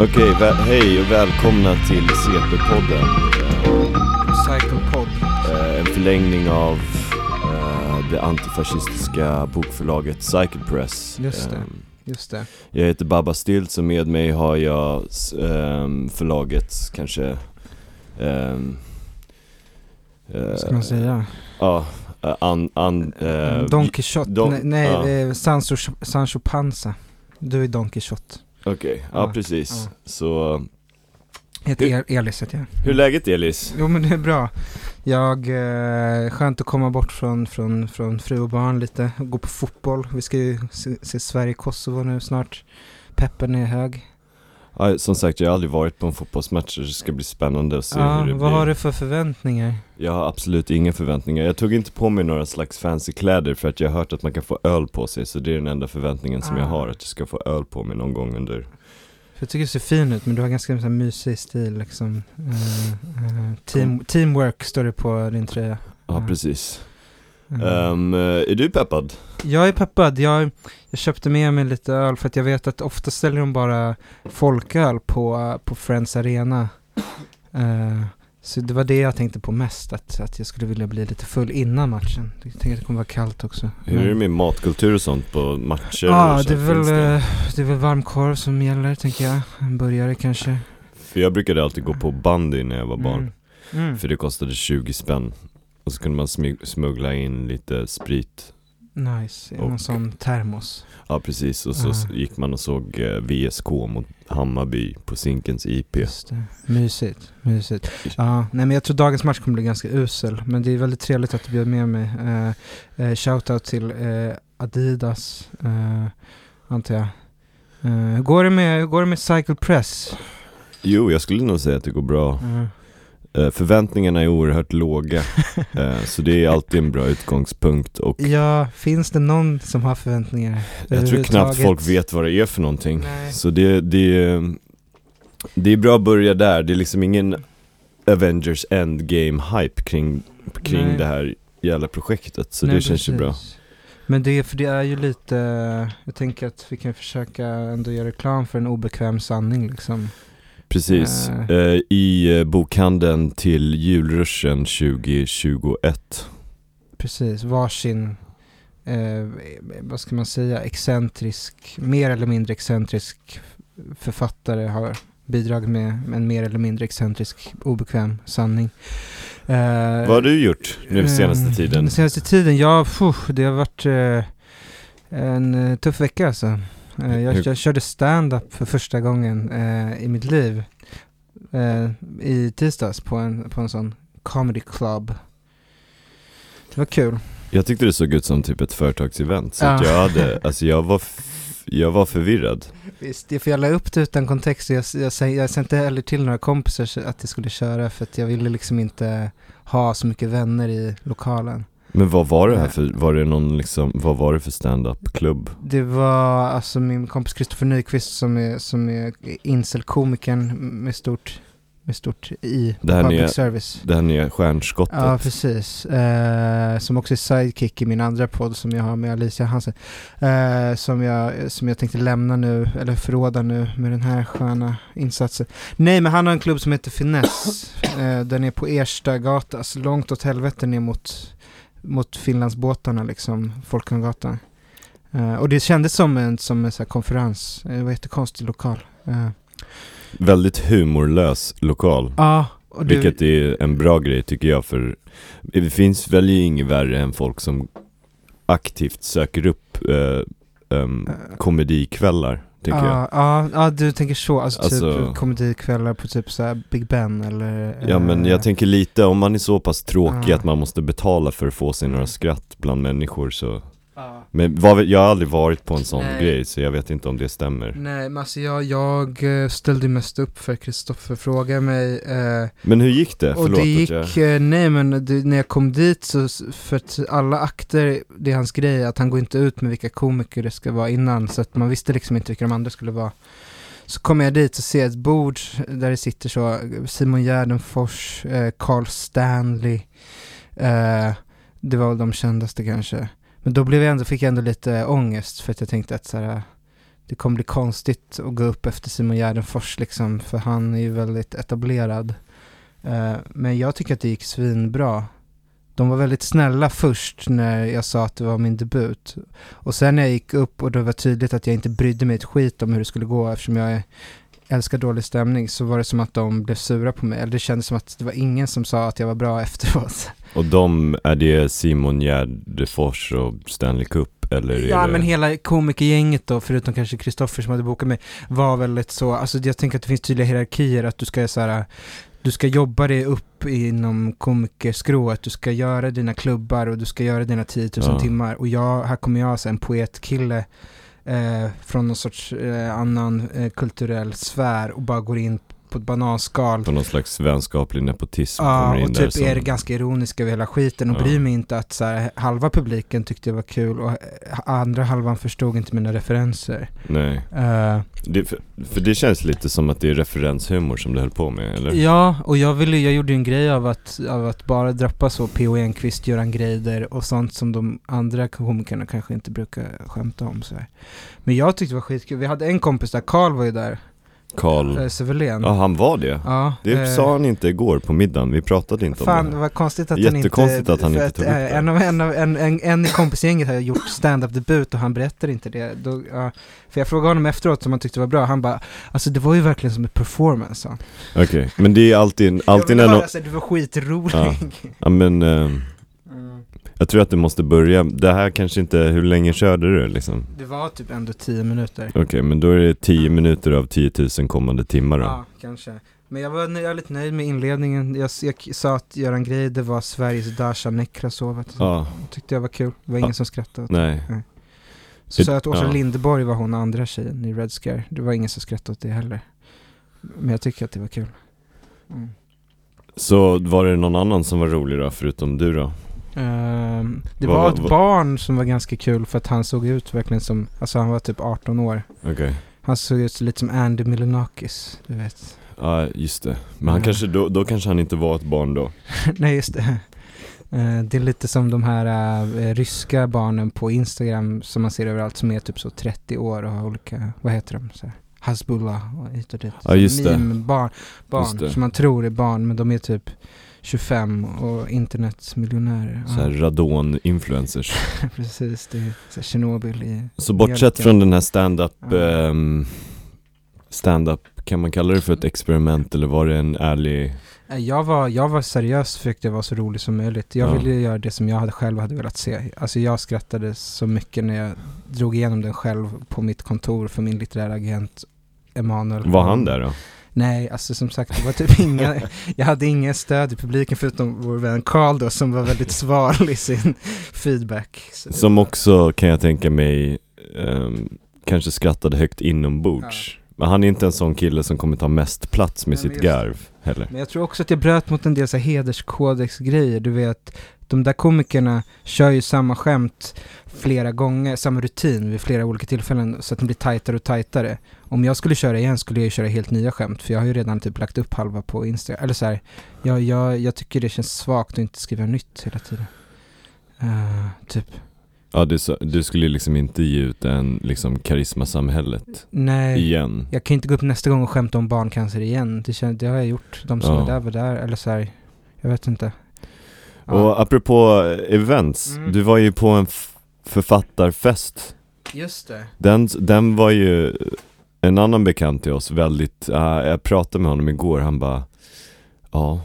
Okej, vä- hej och välkomna till CP-podden. Cyclepod. Eh, en förlängning av eh, det antifascistiska bokförlaget Cycle Press. Just det. Eh, Just det. jag heter Babba Stiltz och med mig har jag ehm, förlagets kanske... ehm, eh, Vad ska man säga? Ja, eh, an, an, eh, Don Quixote. Don- nej, nej ja. eh, Sancho, Sancho Panza. Du är Don Quixote. Okej, ja, Ja, precis. ja. Så, Heter Hur- El- Elis heter jag. hur är läget Elis? Jo men det är bra. Jag, eh, skönt att komma bort från, från, från fru och barn lite. Gå på fotboll. Vi ska ju se, se Sverige-Kosovo nu snart. Peppen är hög. Ja, som sagt, jag har aldrig varit på en fotbollsmatch så det ska bli spännande att se Ja, hur det vad blir. har du för förväntningar? Jag har absolut inga förväntningar. Jag tog inte på mig några slags fancy kläder för att jag har hört att man kan få öl på sig. Så det är den enda förväntningen som jag Ah. har, att jag ska få öl på mig någon gång under... För jag tycker du ser fin ut men du har ganska så mysig stil liksom. Eh, eh, team, teamwork står det på din tröja. Ja, Ja. precis. Mm. Eh, är du peppad? Jag är peppad. Jag, jag köpte med mig lite öl för att jag vet att ofta ställer de bara folköl på, på Friends Arena. Eh, så det var det jag tänkte på mest, att, att jag skulle vilja bli lite full innan matchen. Jag tänkte att det kommer vara kallt också. Hur är det med matkultur och sånt på matcher? Ja, det, är väl, Finns eh, det är väl varmkorv som gäller, tänker jag. En burgare kanske. För jag brukade alltid gå på bandy när jag var barn. Mm. Mm. För det kostade 20 spänn. Och så kunde man smuggla in lite sprit. Nice, i någon sån termos. Ja, precis. Och så Ah. gick man och såg eh, VSK mot Hammarby på Zinkens IP. Just det. Mysigt, mysigt. Ja, nej men jag tror dagens match kommer bli ganska usel. Men det är väldigt trevligt att du bjöd med mig. Uh, uh, shoutout till eh, Adidas, uh, antar jag. Eh, hur, går det med, hur går det med Cycle Press? Jo, jag skulle nog säga att det går bra. Eh, Eh, Förväntningarna är oerhört låga, eh, så det är alltid en bra utgångspunkt och ja, finns det någon som har förväntningar? jag tror knappt folk vet vad det är för någonting. Nej. Så det, det, det är bra att börja där, det är liksom ingen Avengers Endgame-hype kring, kring Nej. det här jävla projektet, så Nej, det känns ju bra. precis. Men det, är- för det är ju lite, jag tänker att vi kan försöka ändå göra reklam för en obekväm sanning liksom. Precis, Eh. eh, i eh, bokhandeln till julruschen 2021. Precis, varsin, eh, vad ska man säga, excentrisk, mer eller mindre excentrisk författare har bidragit med en mer eller mindre excentrisk obekväm sanning. Eh, Vad har du gjort nu senaste eh, tiden? Den senaste tiden, ja, puh, det har varit en tuff vecka alltså. Eh, jag, jag körde stand-up för första gången eh, i mitt liv eh, i tisdags på en, på en sån comedy club. Det var kul. Jag tyckte det såg ut som typ ett företagsevent, så att Ja. jag hade, alltså jag var, jag var förvirrad. Visst, det- för jag la upp det utan kontext. Jag, jag, jag, jag sa inte heller till några kompisar att jag skulle köra för att jag ville liksom inte ha så mycket vänner i lokalen. Men vad var det här för, var det någon liksom, vad var det för stand-up-klubb? Det var alltså min kompis Kristoffer Nyqvist som är, som är incel-komikern med stort, med stort i Det här public nya- service. Det här nya stjärnskottet? Ja, precis. Eh, som också är sidekick i min andra podd som jag har med Alicia Hansen. Eh, som, jag, som jag tänkte lämna nu, eller förråda nu med den här sköna insatsen. Nej, men han har en klubb som heter Finess. eh, den är på Erstagatan, alltså långt åt helvete ner mot, mot Finlandsbåtarna, liksom, Folkungagatan. Eh, och det kändes som en, som en så konferens. Eh, Det var jättekonstig lokal. Eh, Väldigt humorlös lokal. Ja, och det, Vilket är en bra grej tycker jag för det finns väl ju inget värre än folk som aktivt söker upp Eh. komedikvällar, tänker jag. ja, ja, ja, du tänker så. Alltså, Alltså- typ komedikvällar på typ så här Big Ben eller... Ja men eh, jag tänker lite, om man är så pass tråkig Ja. att man måste betala för att få sig några skratt bland människor så ja. Men vad, jag har aldrig varit på en sån Nej. grej så jag vet inte om det stämmer Nej, men alltså jag, jag eh, ställde mest upp för Kristoffer frågade mig eh, Men hur gick det? och Förlåt det gick, att jag... eh, nej men det, när jag kom dit så, för att alla akter, det är hans grej, att han går inte ut med vilka komiker det ska vara innan, så att man visste liksom inte vilka de andra skulle vara. Så kommer jag dit och ser ett bord där det sitter så Simon Gärdenfors, eh, Carl Stanley, eh, det var väl de kändaste kanske. Men då blev jag ändå, fick jag ändå lite ångest för att jag tänkte att så här, det kommer bli konstigt att gå upp efter Simon Gärdenfors liksom, för han är ju väldigt etablerad. Eh, men jag tycker att det gick svinbra. De var väldigt snälla först när jag sa att det var min debut. Och sen när jag gick upp och det var tydligt att jag inte brydde mig ett skit om hur det skulle gå eftersom jag älskar dålig stämning så var det som att de blev sura på mig. Eller det kändes som att det var ingen som sa att jag var bra efteråt. Och de, är det Simon Gärdefors och Stanley Cup eller Ja det... men hela komikergänget då, förutom kanske Kristoffer som hade bokat mig, var väldigt så, alltså jag tänker att det finns tydliga hierarkier, att du ska så här, du ska jobba dig upp inom komikerskrået, du ska göra dina klubbar och du ska göra dina 10 000 Ja. timmar. Och jag, här kommer jag, så här, en poetkille eh, från någon sorts eh, annan eh, kulturell sfär och bara går in på ett bananskal. På någon slags vänskaplig nepotism Ja, och typ som... är ganska ironiska över hela skiten och Ja. bryr mig inte att så här, halva publiken tyckte det var kul och eh, andra halvan förstod inte mina referenser. Nej. Eh, Det, för, för det känns lite som att det är referenshumor som du höll på med, eller? Ja, och jag ville, jag gjorde ju en grej av att, av att bara droppa så P.O. Enquist, Göran Greider och sånt som de andra komikerna kanske inte brukar skämta om så här. Men jag tyckte det var skitkul. Vi hade en kompis där, Karl var ju där, Karl. äh, Sevelén. Ja, han var det. Ja, Det eh, sa han inte igår på middagen, vi pratade inte om Fan, det. vad konstigt att han inte... Jättekonstigt att han inte tog upp eh, det. En, av, en, av, en, en, en i kompisgänget har gjort stand-up debut och han berättar inte det. Då, ja, för jag frågade honom efteråt som han tyckte var bra, han bara Alltså det var ju verkligen som en performance. Okej, men det är alltid, alltid jag när någon, såhär, du var skitrolig. Ja. ja men, eh, Mm. Jag tror att det måste börja, det här kanske inte, hur länge körde du liksom? Det var typ ändå tio minuter. Okej, men då är det 10 minuter av 10 000 kommande timmar då. Ja, kanske. Men jag var jag lite nöjd med inledningen. Jag, jag sa att Göran Greider var Sveriges Dasha Nekrasov. Ja, tyckte jag var kul. Det var ingen Ja. som skrattade. åt nej. Så sa jag att Åsa Ja. Linderborg var hon andra tjejen i Red Scare. Det var ingen som skrattade åt det heller. Men jag tycker att det var kul. Mm. Så var det någon annan som var rolig då, förutom du då? Ehm, det Vad- var ett barn som var ganska kul för att han såg ut verkligen som, alltså han var typ 18 år. Okej. Han såg ut lite som Andy Milonakis, du vet. Ja, just det. Men han Ja. kanske, då, då kanske han inte var ett barn då. Nej, just det. Eh, Det är lite som de här eh, ryska barnen på Instagram som man ser överallt som är typ så 30 år och har olika, vad heter de? Så här, Hasbullah och hit och dit. Ja, just det. Meme-barn, barn Just det. som man tror är barn men de är typ 25 och internetmiljonärer. Så här radon-influencers. Precis, det är så Tjernobyl i... Så bortsett Mjölken. från den här stand-up, Ja. ehm, stand-up, kan man kalla det för ett experiment eller var det en ärlig, Nej, Jag var, jag var seriös, försökte vara så rolig som möjligt. Jag Ja. ville göra det som jag hade själv hade velat se. Alltså jag skrattade så mycket när jag drog igenom den själv på mitt kontor för min litterära agent Emanuel. var han där då? Nej, alltså som sagt det var typ inga, jag hade ingen stöd i publiken förutom vår vän Carl då som var väldigt sval i sin feedback. Så Som var- också, kan jag tänka mig, ehm, kanske skrattade högt inombords. Men han är inte en sån kille som kommer ta mest plats med Nej, sitt just- garv heller. Men jag tror också att jag bröt mot en del så här hederskodex-grejer. Du vet, de där komikerna kör ju samma skämt flera gånger, samma rutin vid flera olika tillfällen så att den blir tajtare och tajtare. Om jag skulle köra igen skulle jag köra helt nya skämt för jag har ju redan typ lagt upp halva på Instagram. Eller så här, jag, jag, jag tycker det känns svagt att inte skriva nytt hela tiden. Eh, typ. Ja, du, du skulle liksom inte ge ut en liksom karismasamhället Nej. igen. Jag kan inte gå upp nästa gång och skämta om barncancer igen. Det, kän- det har jag gjort. De som Ja. är där var där. Eller så här, jag vet inte. Ja. Och apropå events, Mm. du var ju på en författarfest. Just det. Den, den var ju en annan bekant till oss väldigt, ja, jag pratade med honom igår, han bara Ja,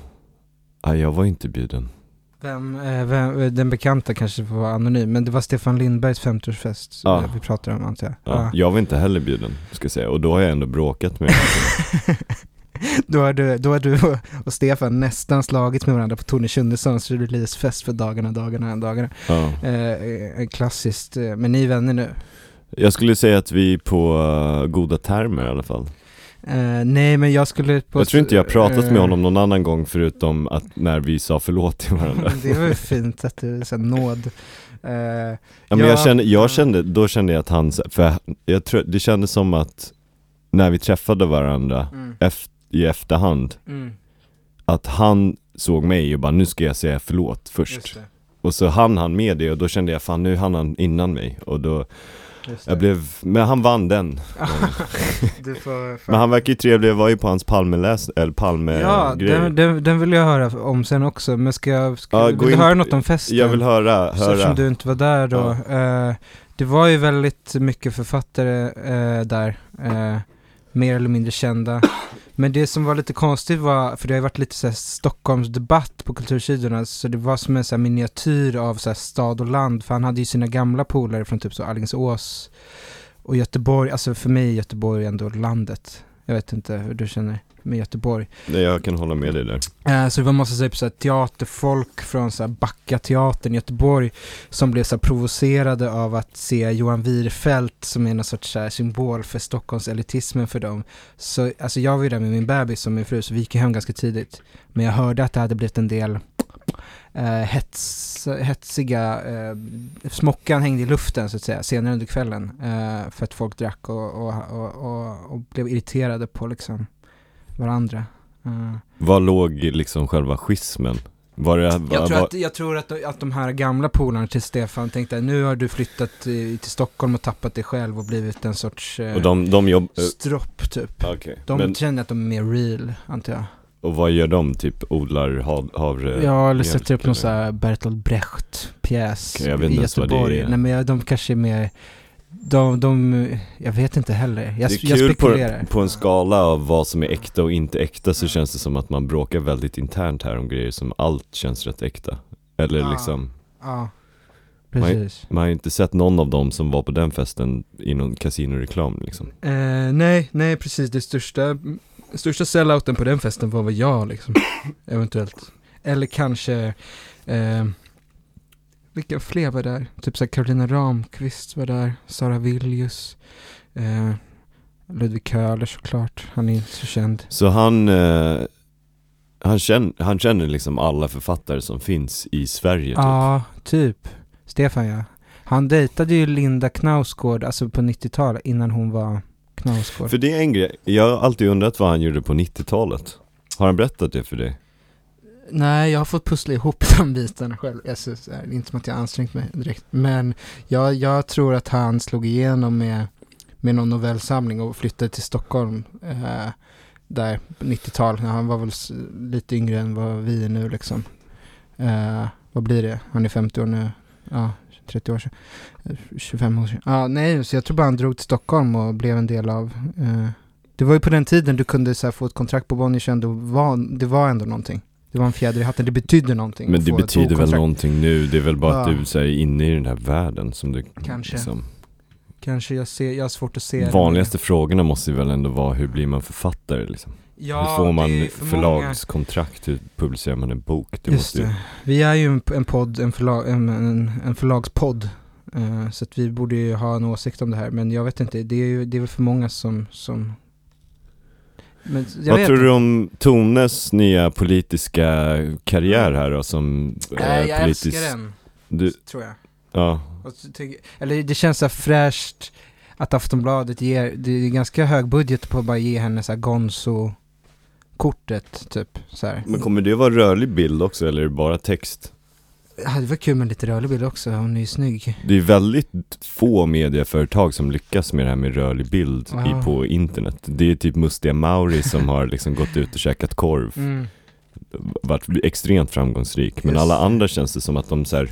ja, jag var inte bjuden. Vem, eh, vem, den bekanta kanske får vara anonym, men det var Stefan Lindbergs 50-årsfest som Ja. vi pratade om antar jag. Ja, Jag var inte heller bjuden, ska jag säga, och då har jag ändå bråkat med då har du, då har du och- Stefan nästan slagit med varandra på Tony Schundessons releasefest för dagarna, dagarna, dagarna. ja. Eh, eh, klassiskt, eh, men ni är vänner nu? Jag skulle säga att vi är på uh, goda termer i alla fall. Eh, nej, men jag skulle på... jag tror inte jag pratat eh, med honom någon annan gång förutom att när vi sa förlåt till varandra. det var ju fint att du, här, nåd. Eh, Ja, men Ja, jag kände, ja. jag kände, då kände jag att han, för jag tror, det kändes som att när vi träffade varandra mm, eft, i efterhand, mm, att han såg mig och bara nu ska jag säga förlåt först. Och så hann han med det och då kände jag fan nu hann han innan mig och då. Jag blev, men han vann den. Men han verkar ju trevlig, jag var ju på hans Palmeläs, eller Palme Ja, den, den, den vill jag höra om sen också, men ska jag, ska, Ja, vill gå du in- höra något om festen? Jag vill höra, Så höra. Eftersom du inte var där då. Eh, det var ju väldigt mycket författare eh, där, eh, mer eller mindre kända. Men det som var lite konstigt var, för det har ju varit lite så här Stockholmsdebatt på kultursidorna, så det var som en så här miniatyr av så här stad och land, för han hade ju sina gamla polare från typ så Alingsås och Göteborg, alltså för mig är Göteborg ändå landet. Jag vet inte hur du känner med Göteborg. Nej, jag kan hålla med dig där. Eh, Så det var massa typ, så här, teaterfolk från så här, Backateatern i Göteborg som blev så här, provocerade av att se Johan Wirfeldt som är någon sorts så här, symbol för Stockholms elitismen för dem. Så alltså, jag var ju där med min bebis och min fru så vi gick hem ganska tidigt. Men jag hörde att det hade blivit en del eh, hets, hetsiga, eh, smockan hängde i luften så att säga senare under kvällen. Eh, för att folk drack och, och, och, och blev irriterade på liksom varandra. Eh. Var låg liksom själva schismen? Var det, var, Jag tror, att, jag tror att, att de här gamla polarna till Stefan tänkte nu har du flyttat till Stockholm och tappat dig själv och blivit en sorts eh, och de, de jobb... eh, stropp typ. Okej, De men, känner att de är mer real, antar jag. och vad gör de? Typ odlar hav, havre? ja, eller sätter upp någon sån här Bertolt Brecht-pjäs vet i vad Göteborg. Nej men jag- de kanske är mer, de, de, jag vet inte heller. Jag, det är jag kul på, på en skala av vad som är äkta och inte äkta så känns det som att man bråkar väldigt internt här om grejer som allt känns rätt äkta. Eller Ja. liksom, Ja, precis. man har ju inte sett någon av dem som var på den festen i någon kasinoreklam liksom. Eh, nej, nej precis. Det största, största sellouten på den festen var väl jag liksom. Eventuellt. Eller kanske, eh, vilka fler var där? Typ såhär Carolina Ramqvist var där, Sara Viljus, eh, Ludvig Köhler såklart. Han är inte så känd. Så han, eh, han, känner, han känner liksom alla författare som finns i Sverige typ. Ja, typ. Stefan ja. Han dejtade ju Linda Knausgård, alltså på 90-talet, innan hon var Knausgård. För det är en grej, jag har alltid undrat vad han gjorde på 90-talet. Har han berättat det för dig? Nej, jag har fått pussla ihop de bitarna själv. Alltså, det är inte som att jag har ansträngt mig direkt. Men jag, jag tror att han slog igenom med, med någon novellsamling och flyttade till Stockholm eh, där på 90-tal. Han var väl lite yngre än vad vi är nu liksom. Eh, vad blir det? Han är 50 år nu. Ja, 30 år sedan. Eh, 25 år sedan. Ja, nej, så jag tror bara han drog till Stockholm och blev en del av eh, det var ju på den tiden du kunde så här, få ett kontrakt på Bonniers ändå var, det var ändå någonting. Det var en fjäder i hatten, det betydde någonting. Men att det betyder väl någonting nu, det är väl bara att Ja. du så här, är inne i den här världen som du Kanske. liksom, Kanske jag ser, jag har svårt att se det. Vanligaste frågorna måste ju väl ändå vara hur blir man författare liksom? ja, hur får man det för förlagskontrakt, hur publicerar man en bok? Det just ju, det. Vi är ju en, en podd, en, förlag, en, en, en förlagspodd. eh, så att vi borde ju ha en åsikt om det här. Men jag vet inte, det är ju det är väl för många som... som men jag Vad tror inte. du om Tones nya politiska karriär här då som Nej, jag politisk... älskar den, Du, tror jag. ja, Eller det känns så fräscht att Aftonbladet ger, det är ganska hög budget på att bara ge henne så här Gonzo-kortet typ så här. men kommer det vara rörlig bild också eller är det bara text? Ja, det var kul med lite rörlig bild också, hon är ju snygg. Det är väldigt få medieföretag som lyckas med det här med rörlig bild Ja. i, på internet. Det är typ Mustiga Mauri som har liksom gått ut och käkat korv, Mm. varit extremt framgångsrik. Men Just alla andra känns det som att de så här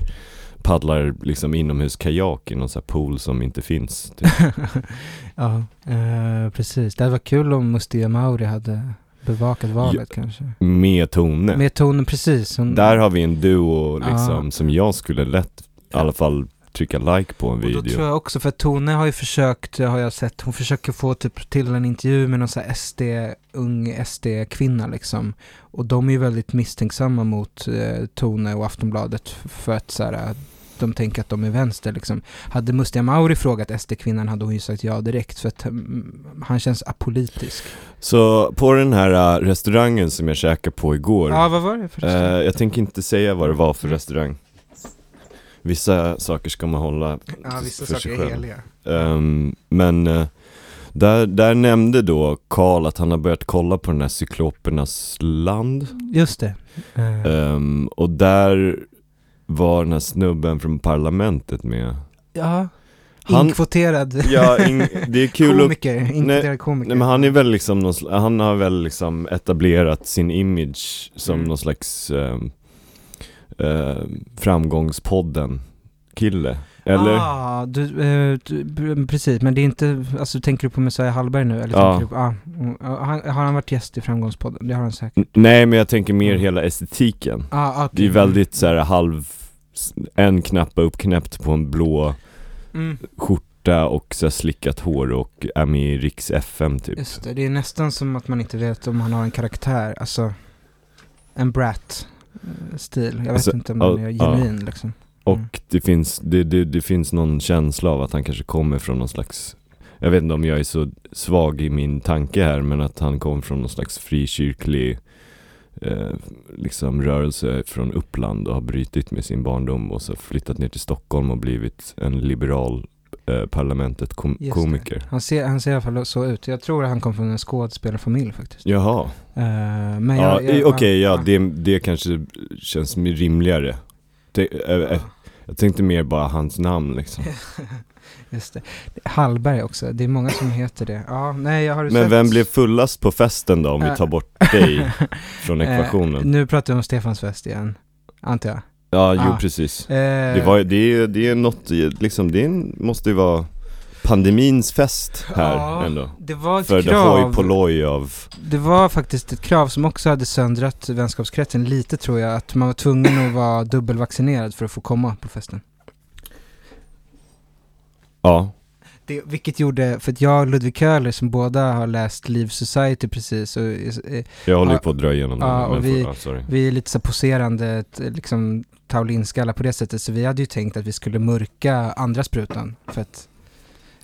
paddlar liksom inomhus kajak i någon så här pool som inte finns. Typ. ja, eh, precis. Det hade varit kul om Mustia Mauri hade bevakat valet kanske. Med Tone. Med tonen precis. Hon, Där har vi en duo Ja. liksom som jag skulle lätt i alla fall trycka like på en och då video. tror jag också, för Tone har ju försökt, har jag sett, hon försöker få typ till en intervju med någon så här SD, ung SD-kvinna liksom. Och de är ju väldigt misstänksamma mot eh, Tone och Aftonbladet för att så här, de tänker att de är vänster liksom. Hade Mustiga Mauri frågat SD-kvinnan hade hon ju sagt ja direkt för att mm, han känns apolitisk. Så på den här äh, restaurangen som jag käkade på igår, Ja, vad var det för eh, jag tänker inte säga vad det var för restaurang. Vissa saker ska man hålla Ja, vissa för saker sig är själv. heliga. Ehm, men eh, där, där nämnde då Karl att han har börjat kolla på den här Cyklopernas land. Just det. Ehm, och där var den här snubben från parlamentet med. ja. Han- Inkvoterad Ja, in, det är kul komiker. Inkvoterad komiker. Nej men han är väl liksom någon, han har väl liksom etablerat sin image som Mm. någon slags eh, framgångspodden kille. Eller? Ah, du, eh, du, precis, men det är inte, alltså tänker du på Messiah Hallberg nu? Eller Ja. på, ah, mm, ah, han, har han varit gäst i Framgångspodden? Det har han säkert. N- Nej men jag tänker mer Mm. hela estetiken. Ah, okay. Det är väldigt så här halv, en knappa uppknäppt på en blå Mm, skjorta och så slickat hår och är med i Riks FM typ. just det, det är nästan som att man inte vet om han har en karaktär, alltså en brat-stil. Jag vet Alltså, inte om ja, den är ja. genuin liksom. Och Mm. det finns, det, det, det finns någon känsla av att han kanske kommer från någon slags Jag vet inte om jag är så svag i min tanke här men att han kom från någon slags frikyrklig eh, liksom rörelse från Uppland och har brytit med sin barndom och så flyttat ner till Stockholm och blivit en liberal eh, parlamentet kom- Just det. komiker. Han ser, han ser i alla fall så ut. Jag tror att han kom från en skådespelarfamilj faktiskt. Jaha, Eh, men ja, jag, jag, okej ja, ah, det, det kanske känns rimligare. Det, eh, eh, jag tänkte mer bara hans namn liksom. Just det. Hallberg också, det är många som heter det. Ja, nej jag har Men sett... vem blev fullast på festen då om vi tar bort dig från Eh, ekvationen? nu pratar vi om Stefans fest igen, antar jag. Ja, jo ah. precis. Eh, Det, var, det, är, det är något, liksom, det måste ju vara pandemins fest här Ja, ändå. det var ett För krav. polloj av, Det var faktiskt ett krav som också hade söndrat vänskapskretsen lite tror jag, att man var tvungen att vara dubbelvaccinerad för att få komma på festen. Ja, Det, vilket gjorde, för att jag och Ludvig Köhler som båda har läst Liv Society precis, och, jag håller ju på att dra igenom det. ja, och vi- för, sorry. vi är lite så poserande, liksom Taulinskallar på det sättet, så vi hade ju tänkt att vi skulle mörka andra sprutan, för att,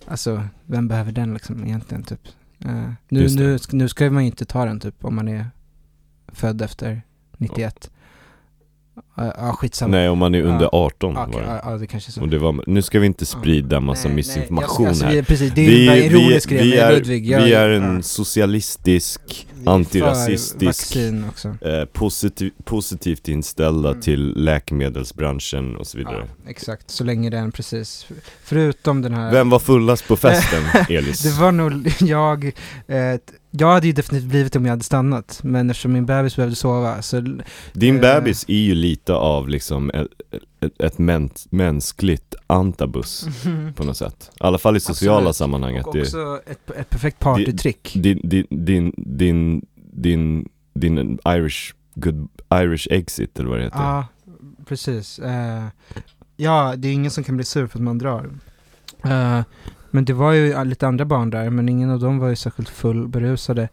alltså, vem behöver den liksom egentligen typ? Eh, nu, nu, nu ska man ju inte ta den typ, om man är född efter 91. Ja, ja skitsamma. Nej, om man är under Ja. 18 Ja, var det. ja, det kanske så. Och det var, nu ska vi inte sprida massa Nej, missinformation nej, alltså, här. vi, precis, det är ironiskt grej vi, med är, Ludvig. Jag, vi är en ja, socialistisk, vi antirasistisk, vaccin också. eh, positiv, positivt inställda Mm. till läkemedelsbranschen och så vidare. Ja, exakt, så länge den precis, förutom den här Vem var fullast på festen, Elis? Det var nog jag, eh, jag hade ju definitivt blivit det om jag hade stannat, men eftersom min bebis behövde sova så... Din eh, bebis är ju lite av liksom ett, ett, ett mäns, mänskligt antabus på något sätt. I alla fall i sociala Absolut. sammanhang. Och Att det, också ett, ett perfekt partytrick. din, din, din, din, din, din Irish, good, Irish exit eller vad det heter. Ja, precis. Eh, ja, det är ingen som kan bli sur för att man drar. Eh, men det var ju lite andra barn där, men ingen av dem var ju särskilt full berusade.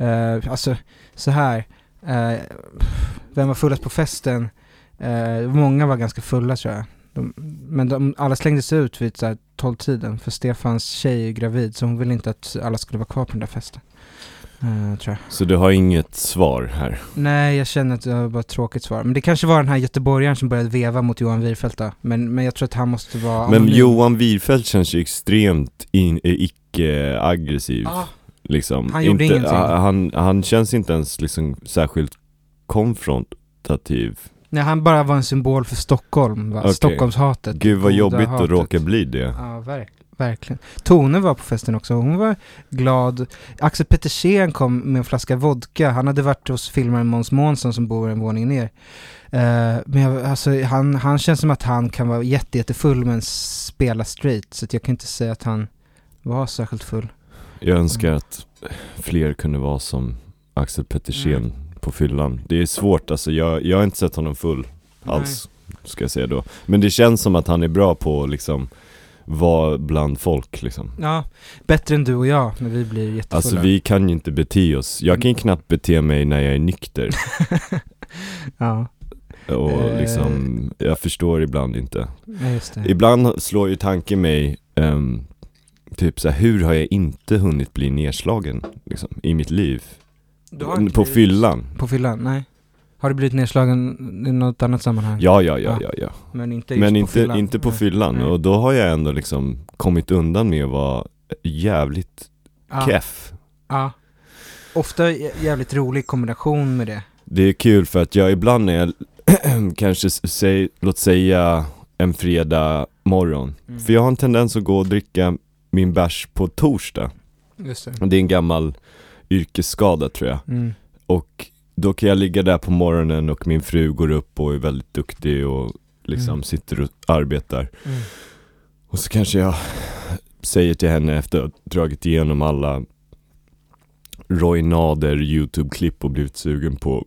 Uh, eh, alltså, så här. Uh, vem var fullast på festen? Uh, många var ganska fulla tror jag. De, men de, alla slängdes ut vid tolvtiden, för Stefans tjej är gravid, så hon ville inte att alla skulle vara kvar på den där festen. Eh, tror jag. Så du har inget svar här? Nej, jag känner att det var bara ett tråkigt svar. Men det kanske var den här göteborgaren som började veva mot Johan Wirfeldt då. Men, men jag tror att han måste vara Men anonym. Johan Wirfeldt känns ju extremt in, icke-aggressiv. Ah, Liksom. Han gjorde inte, ingenting. Han, han känns inte ens liksom särskilt konfrontativ. nej, han bara var en symbol för Stockholm, va? Okej. Stockholmshatet. Gud vad jobbigt att råka bli det. Ja, verk, verkligen. Tone var på festen också, hon var glad. Axel Petersen kom med en flaska vodka, han hade varit hos filmaren Måns Månsson som bor en våning ner. Eh, men jag, alltså, han, han känns som att han kan vara jätte, jättefull men spela straight, så jag kan inte säga att han var särskilt full. Jag önskar att fler kunde vara som Axel Petersen Mm. på fyllan. Det är svårt alltså, jag, jag har inte sett honom full alls, ska jag säga då. Men det känns som att han är bra på liksom vara bland folk liksom. Ja, bättre än du och jag när vi blir jättefulla. Alltså vi kan ju inte bete oss, jag kan ju knappt bete mig när jag är nykter. ja, Och Eh. liksom, jag förstår ibland inte. ja, just det. Ibland slår ju tanken mig, ehm, typ så här, hur har jag inte hunnit bli nedslagen liksom, i mitt liv? På fyllan? På fyllan? Nej. Har du blivit nedslagen i något annat sammanhang? Ja, ja, ja, Ja. ja. Men inte just Men på inte, fyllan? inte på fyllan. Nej. Och då har jag ändå liksom kommit undan med att vara jävligt Ja, keff. ja. Ofta jä- jävligt rolig kombination med det. Det är kul för att jag ibland när jag kanske säg, låt säga en fredag morgon. Mm. För jag har en tendens att gå och dricka min bärs på torsdag. Just det. Det är en gammal yrkesskada tror jag. Mm. Och då kan jag ligga där på morgonen och min fru går upp och är väldigt duktig och liksom Mm. sitter och arbetar. Mm. Och så kanske jag säger till henne efter att ha dragit igenom alla Roy Nader YouTube-klipp och blivit sugen på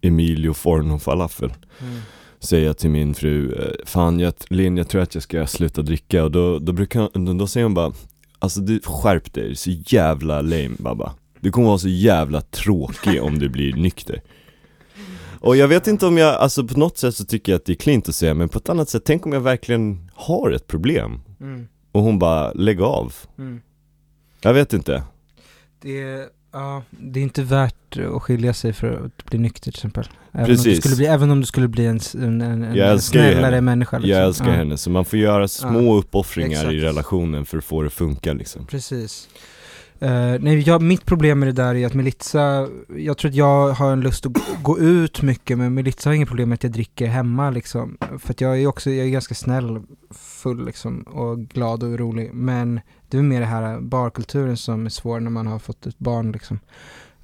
Emilio Forno falafel. Mm. Säger jag till min fru, eh, fan jag, Linn jag tror att jag ska sluta dricka och då, då brukar då, då säger hon bara Alltså du, skärp dig, så jävla lame babba Du kommer vara så jävla tråkig om du blir nykter Och jag vet inte om jag, alltså på något sätt så tycker jag att det är klint att säga men på ett annat sätt, tänk om jag verkligen har ett problem Mm. och hon bara, lägg av Mm. Jag vet inte Det, är, ja, det är inte värt att skilja sig för att bli nykter till exempel. Även Om du Precis. skulle bli, även om du skulle bli en, en, en, en snällare henne. människa. Liksom. Jag älskar ja, henne, så man får göra små uppoffringar i exakt. relationen för att få det att funka liksom Precis. Eh, nej, jag, mitt problem med det där är att Melitza, jag tror att jag har en lust att gå- ut mycket, men Melitza har inget problem med att jag dricker hemma liksom. För att jag är också, jag är ganska snäll, full liksom, och glad och rolig. Men det är mer det här barkulturen som är svår när man har fått ett barn liksom.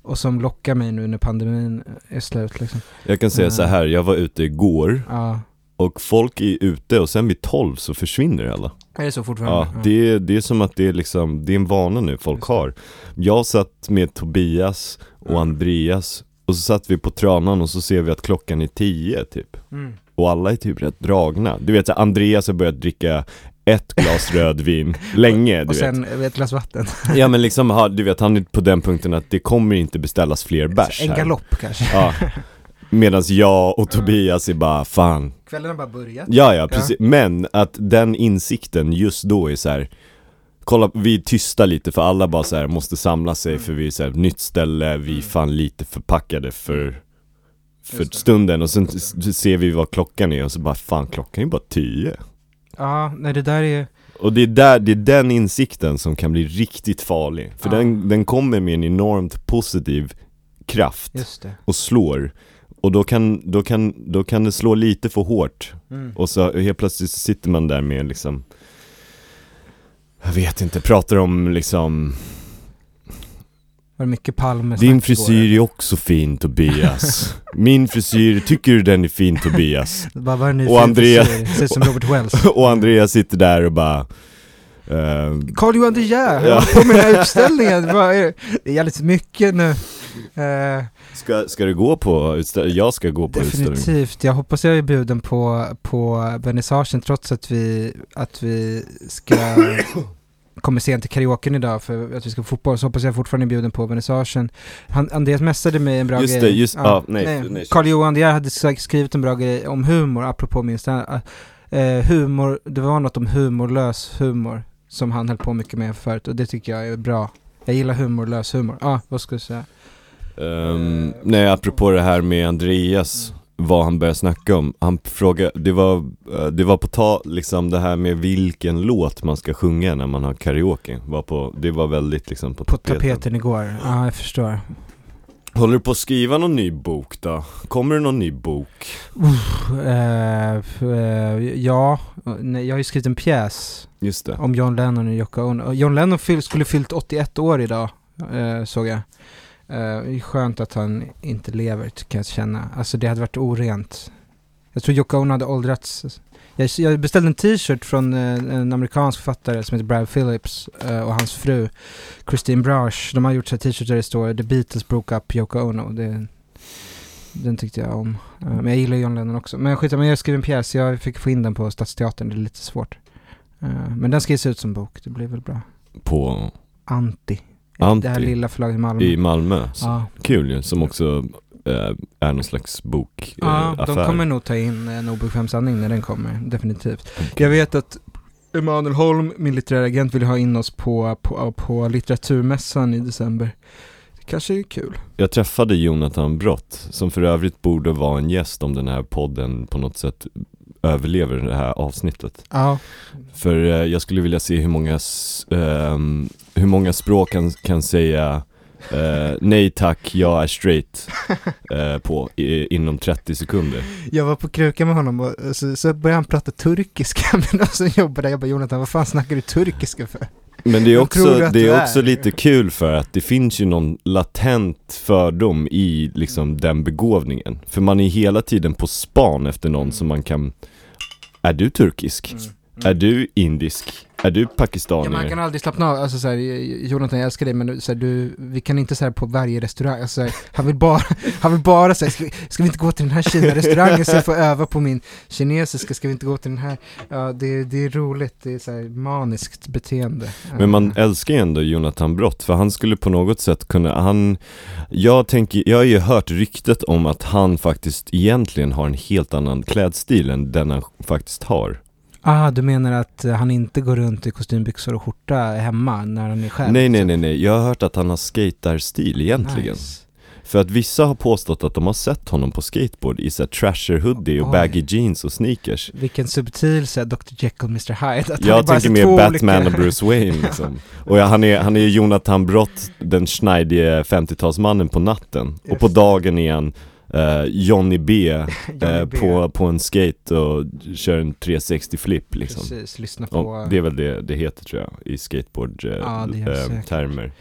Och som lockar mig nu när pandemin är slut liksom. Jag kan säga Mm. så här, jag var ute igår Ja, och folk är ute och sen vid 12 så försvinner alla är det så fortfarande? Ja, det är, det är som att det är liksom, det är en vana nu folk har Jag satt med Tobias och Mm. Andreas och så satt vi på Tranan och så ser vi att klockan är 10 typ Mm. Och alla är typ rätt dragna Du vet så Andreas har börjat dricka ett glas rödvin länge du Och sen ett glas vatten. vet Ja men liksom, du vet han är på den punkten att det kommer inte beställas fler bärs en här. galopp kanske. Ja Medan jag och Tobias är bara, fan. Kvällen har bara börjat. Ja, ja, precis. Men att den insikten just då är så här. Kolla, vi är tysta lite för alla bara så här måste samla sig för vi är så här, nytt ställe, vi är fan lite förpackade för för stunden. Och sen ser vi vad klockan är och så bara fan klockan är ju bara tio. Ja, nej det där är... Och det är där, det är den insikten som kan bli riktigt farlig. För Ja. den, den kommer med en enormt positiv kraft och slår Och då kan, då kan, då kan det slå lite för hårt Mm. och så helt plötsligt sitter man där med liksom Jag vet inte, pratar om liksom Var det mycket Palme Din frisyr är också fin Tobias Min frisyr, tycker du den är fin Tobias? Bara en ny Och fin Andrea- frisyr. Ser ut som Robert Wells. och Andreas sitter där och bara eh, Carl Johan De Geer, Ja. på med den här utställningen. Vad är det är jävligt mycket nu. Eh, ska, ska du gå på utställning? Jag ska gå på utställning definitivt. Jag hoppas jag är bjuden på, på vernissagen trots att vi, att vi ska kommer sent till karaoken idag för att vi ska få fotboll så hoppas jag fortfarande är bjuden på vernissagen. Han, Andreas messade mig en bra Just grej. det, just- ja, nej, nej. Carl Johan De hade skrivit en bra grej om humor, apropå min stand eh, humor, det var något om humorlös humor som han höll på mycket med förut och det tycker jag är bra. Jag gillar humorlös humor. Ja, ah, vad ska jag säga? Ehm, Nej, apropå det här med Andreas vad han började snacka om. Han frågade, det var, eh, det var på ta, liksom det här med vilken låt man ska sjunga när man har karaoke. Var på, det var väldigt liksom på, På tapeten. tapeten igår. Ja, jag förstår. Håller du på att skriva någon ny bok då? Kommer det någon ny bok? F- eh, ja, nej, jag har ju skrivit en pjäs Just det. om John Lennon och Yoko Ono. John Lennon fyll, skulle fyllt 81 år idag, såg jag. Eh, det är skönt att han inte lever, kan jag känna. Alltså det hade varit orent. Jag tror Yoko Ono hade åldrats. Jag, jag beställde en t-shirt från eh, en amerikansk författare som heter Brad Phillips eh, och hans fru Christine Brash. De har gjort så t-shirts där det står The Beatles broke up Yoko Ono. Det, den tyckte jag om. Men jag gillar John Lennon också. Men skit men jag skrev en pjäs. Jag fick få in den på Stadsteatern. Det är lite svårt. Men den ska ges ut som bok. Det blir väl bra. På Anti. Anti? Det här lilla förlaget i Malmö. i Malmö. Ja, Kul ju, som också eh, är någon slags bok, eh, ja affär. de kommer nog ta in en obekväm sanning när den kommer. Definitivt. Jag vet att Emanuel Holm, min litterära agent, vill ha in oss på, på, på litteraturmässan i december. Det kanske är kul. Jag träffade Jonathan Brott, som för övrigt borde vara en gäst om den här podden på något sätt överlever det här avsnittet. Ja, För eh, jag skulle vilja se hur många, ehm, hur många språk han kan säga eh, nej tack, jag är straight eh, på i, inom 30 sekunder. Jag var på kruka med honom och så, så började han prata turkiska med de som jobbar där. Jag bara Jonathan, vad fan snackar du turkiska för? Men det är också, det är är? också lite kul för att det finns ju någon latent fördom i liksom den begåvningen. För man är hela tiden på span efter någon som man kan är du turkisk? Mm. Är du indisk? Är du Ja, pakistanier? man kan aldrig slappna av, alltså såhär, Jonathan jag älskar dig men så här, du, vi kan inte säga på varje restaurang, alltså, så här, han vill bara, han vill bara säga ska, vi- ska vi inte gå till den här Kina-restaurangen så jag får öva på min kinesiska, ska vi inte gå till den här, ja det, det är roligt, det är så här maniskt beteende. Men man älskar ju ändå Jonathan Brott för han skulle på något sätt kunna, han Jag tänker, jag har ju hört ryktet om att han faktiskt egentligen har en helt annan klädstil än den han faktiskt har Ah, du menar att eh, han inte går runt i kostymbyxor och skjorta hemma när han är själv? Nej nej Så- nej nej, jag har hört att han har skatarstil egentligen Nice. För att vissa har påstått att de har sett honom på skateboard i såhär trasher hoodie och Oj. baggy jeans och sneakers Vilken subtil så här, Dr Jekyll Mr Hyde. Att Jag tänker mer Batman olika- och Bruce Wayne liksom. Och ja, han är, han är Jonathan Brott, den schneidige 50-talsmannen på natten Och på Just. dagen är han eh, Johnny B, eh, Johnny B. På, på en skate och kör en 360 flip liksom Precis, lyssna på... och Det är väl det det heter tror jag, i skateboard eh, termer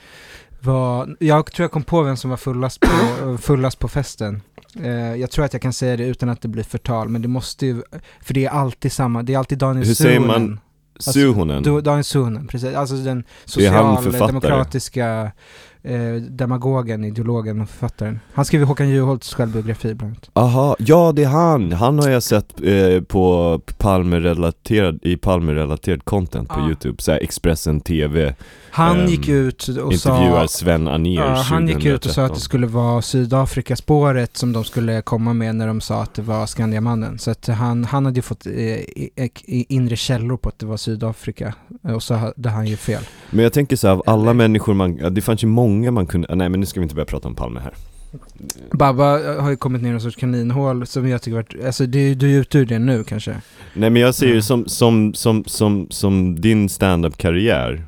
Vad- jag tror jag kom på vem som var fullast på, fullast på festen. Eh, jag tror att jag kan säga det utan att det blir förtal, men det måste ju, för det är alltid samma, det är alltid Daniel Hur säger Suhonen. man? Suhonen? Du- Daniel Suhonen, precis. Alltså den Det eh, demagogen, ideologen och författaren. Han skrev ju Håkan Juholts självbiografi bland annat. Aha, ja det är han! Han har jag sett eh, på Palme-relaterad, i Palme-relaterad content på Ja. youtube, såhär Expressen TV Han Ehm, gick ut och sa... intervjuar Sven Anér Ja, han gick ut och sa att 2013. det skulle vara Sydafrika-spåret som de skulle komma med när de sa att det var Skandiamannen. Så att han, han hade ju fått eh, inre källor på att det var Sydafrika. Och så hade han ju fel. Men jag tänker så här, av alla människor man, det fanns ju många man kunde, nej men nu ska vi inte börja prata om Palme här Babba har ju kommit ner i någon sorts kaninhål som jag tycker varit, alltså du, du är ute ur det nu kanske? Nej men jag ser Mm. ju som, som, som, som, som din stand-up-karriär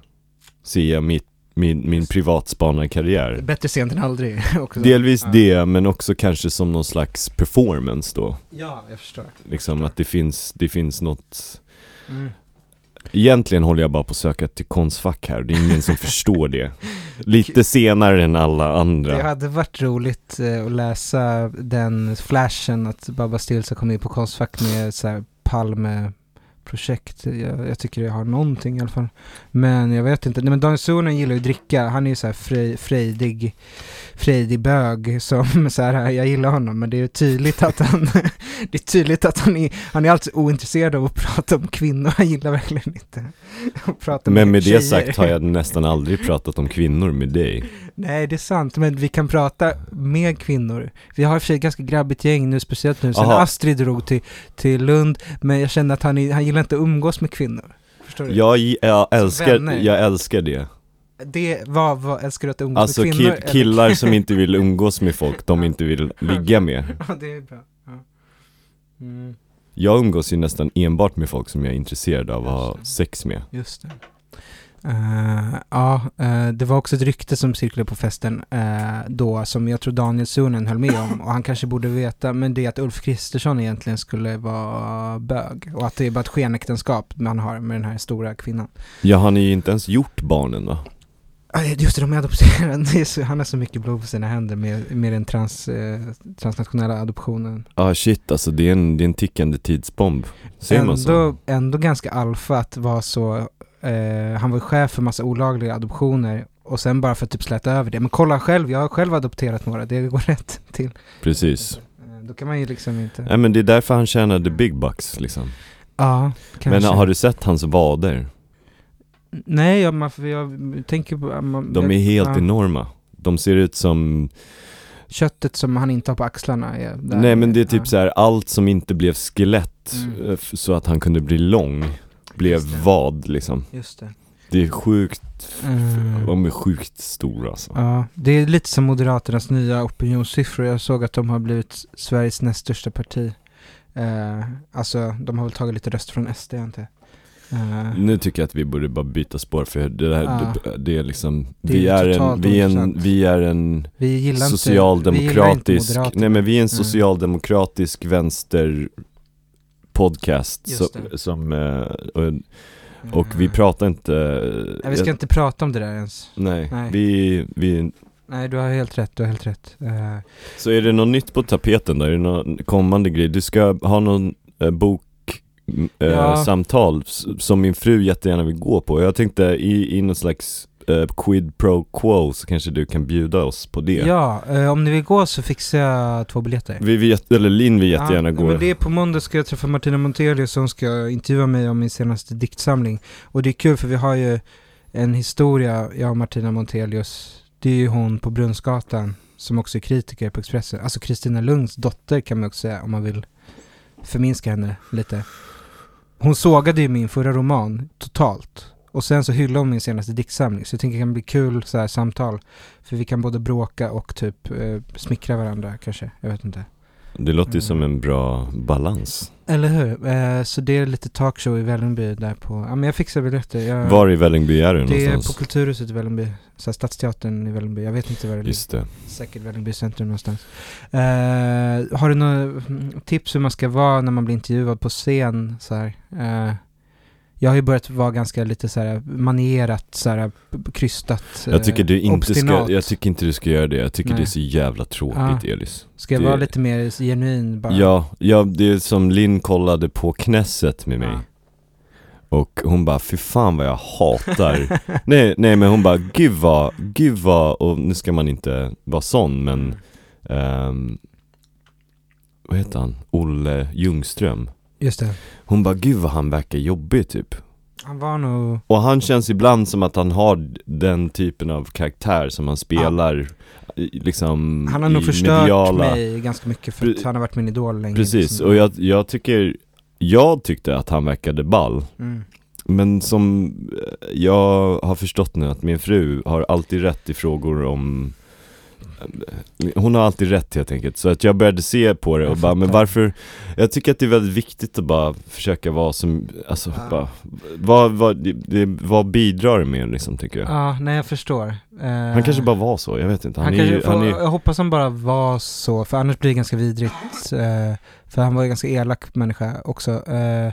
Ser jag mitt, min, min privatspanarkarriär Bättre sent än aldrig också. Delvis Ja. det, men också kanske som någon slags performance då Ja, jag förstår. Liksom att det finns, det finns något Mm. Egentligen håller jag bara på att söka till konstfack här, det är ingen som förstår det. Lite senare än alla andra. Det hade varit roligt eh, att läsa den flashen att Babba Stills har kommit in på Konstfack med så här Palme-projekt. Jag, jag tycker det har någonting i alla fall. Men jag vet inte. Nej, men Daniel Suhonen gillar ju att dricka. Han är ju så här frej, frejdig, frejdig bög som så här, jag gillar honom men det är tydligt att han, det är tydligt att han är, han är alltså ointresserad av att prata om kvinnor. Han gillar verkligen inte att prata Men med tjejer. det sagt har jag nästan aldrig pratat om kvinnor med dig Nej, det är sant, men vi kan prata med kvinnor. Vi har i och för sig ganska grabbigt gäng nu, speciellt nu sen Aha. Astrid drog till, till Lund, men jag kände att han, är- han gillar inte att umgås med kvinnor. Förstår du? Jag, jag, älskar, jag älskar det Det, vad, vad älskar du att umgås Alltså med kvinnor? ki- killar som inte vill umgås med folk de inte vill ligga med ja, det är bra. Ja. Mm, Jag umgås ju nästan enbart med folk som jag är intresserad av att ha sex med just det. Eh, ja, eh, det var också ett rykte som cirkulerade på festen eh, då som jag tror Daniel Sunen höll med om och han kanske borde veta men det är att Ulf Kristersson egentligen skulle vara bög och att det är bara ett skenäktenskap man har med den här stora kvinnan. Ja han är ju inte ens gjort barnen va? Just det, de är adopterade. Det är så, han har så mycket blod på sina händer med, med den trans, eh, transnationella adoptionen. Ah shit alltså det är en, det är en tickande tidsbomb Säger man så? Ändå, ändå ganska alfa att vara så, eh, han var chef för massa olagliga adoptioner och sen bara för att typ släta över det. Men kolla själv, jag har själv adopterat några, det går rätt till. Precis Eh, Då kan man ju liksom inte... Nej men det är därför han tjänade big bucks liksom Ja, kanske. Men har du sett hans vader? Nej, jag, man, jag tänker på... Man, De är helt ja. enorma De ser ut som, Köttet som han inte har på axlarna är där. nej men det är typ Ja. så här allt som inte blev skelett Mm. eh, så att han kunde bli lång Blev vad liksom Just det. Det är sjukt, Mm. de är sjukt stora alltså Ja, det är lite som Moderaternas nya opinionssiffror. Jag såg att de har blivit Sveriges näst största parti. Eh, alltså, de har väl tagit lite röster från SD, inte? Eh, Nu tycker jag att vi borde bara byta spår för det här, Ja. det, det är liksom, Det vi är en, vi är en, vi är en vi inte, inte socialdemokratisk, Moderaterna. nej men vi är en Nej. socialdemokratisk vänster podcast som, som eh, och, och vi Eh, pratar inte Nej, vi ska inte prata om det där ens. Nej, Nej. Vi, vi, Nej, du har helt rätt, du har helt rätt. Eh, så är det något nytt på tapeten då? Är det någon kommande grej? Du ska ha någon eh, bok eh, Ja. samtal som min fru jättegärna vill gå på. Jag tänkte i, i någon slags eh, quid pro quo så kanske du kan bjuda oss på det. ja, eh, om ni vill gå så fixar jag två biljetter. Vi jätte- eller Linn vill jättegärna ja, gå. Men det är på måndag ska jag träffa Martina Montelius som ska intervjua mig om min senaste diktsamling. Och det är kul för vi har ju en historia, jag och Martina Montelius. Det är ju hon på Brunnsgatan som också är kritiker på Expressen. Alltså Kristina Lunds dotter kan man också säga om man vill förminska henne lite. Hon sågade ju min förra roman totalt. Och sen så hyllade hon min senaste diktsamling. Så jag tänker det kan bli kul så här samtal. För vi kan både bråka och typ eh, smickra varandra kanske. Jag vet inte. Det låter ju Mm. som en bra balans. Eller hur? Eh, så det är lite talkshow i Vällingby där på, ja men jag fixar biljetter. Jag, Var i Vällingby är du Det är någonstans? på Kulturhuset i Vällingby. Så här, Stadsteatern i Vällingby. Jag vet inte var det ligger. Just det. Säkert Vällingby centrum någonstans. Eh, har du några mm, tips hur man ska vara när man blir intervjuad på scen? Så här? Eh, jag har ju börjat vara ganska lite så här manierat, så här krystat, Jag tycker eh, du inte ska, jag tycker inte du ska göra det. Jag tycker Nej. det är så jävla tråkigt Elis. Ska jag det- vara lite mer genuin bara? Ja, ja, det är som Linn kollade på Knesset med mig. Ja. Och hon bara, fy fan vad jag hatar nej, nej men hon bara, gud vad, gud vad, och nu ska man inte vara sån men ehm, Vad heter han? Olle Ljungström Just det. Hon bara, gud vad han verkar jobbig typ Han var nog... Och han känns ibland som att han har den typen av karaktär som han spelar i- liksom Han har nog förstört mediala mig ganska mycket för att han har varit min idol länge. Precis, liksom. och jag, jag tycker Jag tyckte att han verkade ball Mm. Men som eh, jag har förstått nu att min fru har alltid rätt i frågor om Hon har alltid rätt helt enkelt, så att jag började se på det och Jag bara, men varför Jag tycker att det är väldigt viktigt att bara försöka vara som, alltså Ja. bara vad, vad, det, vad bidrar det med liksom tycker jag? Ja, nej jag förstår. Eh, Han kanske bara var så, jag vet inte, han, Han, är kanske han är, Jag hoppas han bara var så, för annars blir det ganska vidrigt. Eh, för han var ju ganska elak människa också. Eh,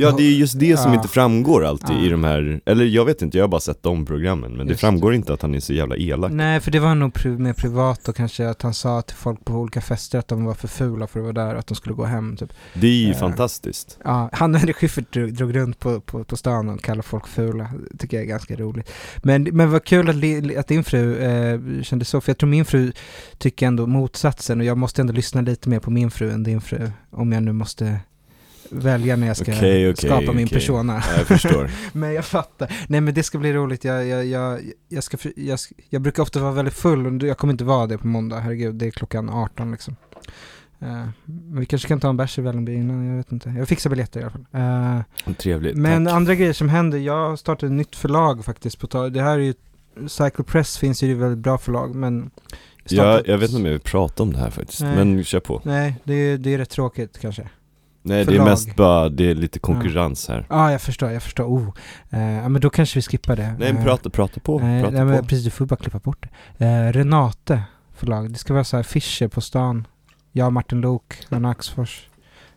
Ja det är just det som Ja. inte framgår alltid Ja. i de här, eller jag vet inte, jag har bara sett de programmen men det Just framgår inte att han är så jävla elak nej, för det var nog pri- mer privat och kanske att han sa till folk på olika fester att de var för fula för att vara där och att de skulle gå hem typ. Det är ju Eh. fantastiskt Ja, han och Henrik Schyffert drog, drog runt på, på, på stan och kallade folk fula. Det tycker jag är ganska roligt. Men, men vad kul att, att din fru eh, kände så, för jag tror min fru tycker ändå motsatsen och jag måste ändå lyssna lite mer på min fru än din fru. Om jag nu måste välja när jag ska Okej, okej, skapa min okej. persona. Ja, Jag förstår Men jag fattar. Nej men det ska bli roligt. Jag, jag, jag, jag, ska, jag, jag brukar ofta vara väldigt full och jag kommer inte vara det på måndag. Herregud, det är klockan 18 liksom. Eh, men vi kanske kan ta en bärs i Vällingby innan, jag vet inte. Jag fixar biljetter i alla fall. Eh, Trevligt, men tack. andra grejer som händer, jag har startat ett nytt förlag faktiskt. På det här är ju, Cycle Press finns ju ett väldigt bra förlag men Ja, jag vet inte om jag vill prata om det här faktiskt, Nej. men kör på Nej, det är, det är rätt tråkigt kanske. Nej det Förlag. är mest bara, det är lite konkurrens här Ja, ah, jag förstår, jag förstår. Oh. Eh, ja, men då kanske vi skippar det. Nej men Eh, prata, prata på, Nej, prata nej men på precis, du får bara klippa bort det. Eh, Renate förlag, det ska vara så här Fischer på stan. Jag, Martin Lok, Anna Axfors,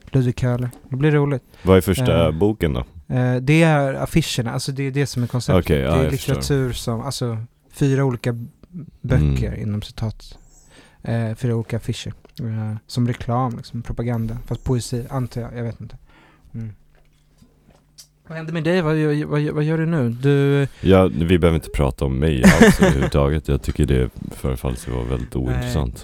Ludvig Köhler. Det blir roligt. Vad är första Eh, boken då? Eh, det är affischerna, alltså det är det som är konceptet. Okej, ja, det är jag förstår. litteratur som, alltså fyra olika böcker Mm. inom citat. Eh, fyra olika affischer. Eh, som reklam, liksom, propaganda. Fast poesi, antar jag, jag vet inte. Mm. Vad händer med dig? Vad, gör- vad, vad gör du nu? Du, Ja, vi behöver inte prata om mig alls överhuvudtaget Jag tycker det förefaller att vara väldigt ointressant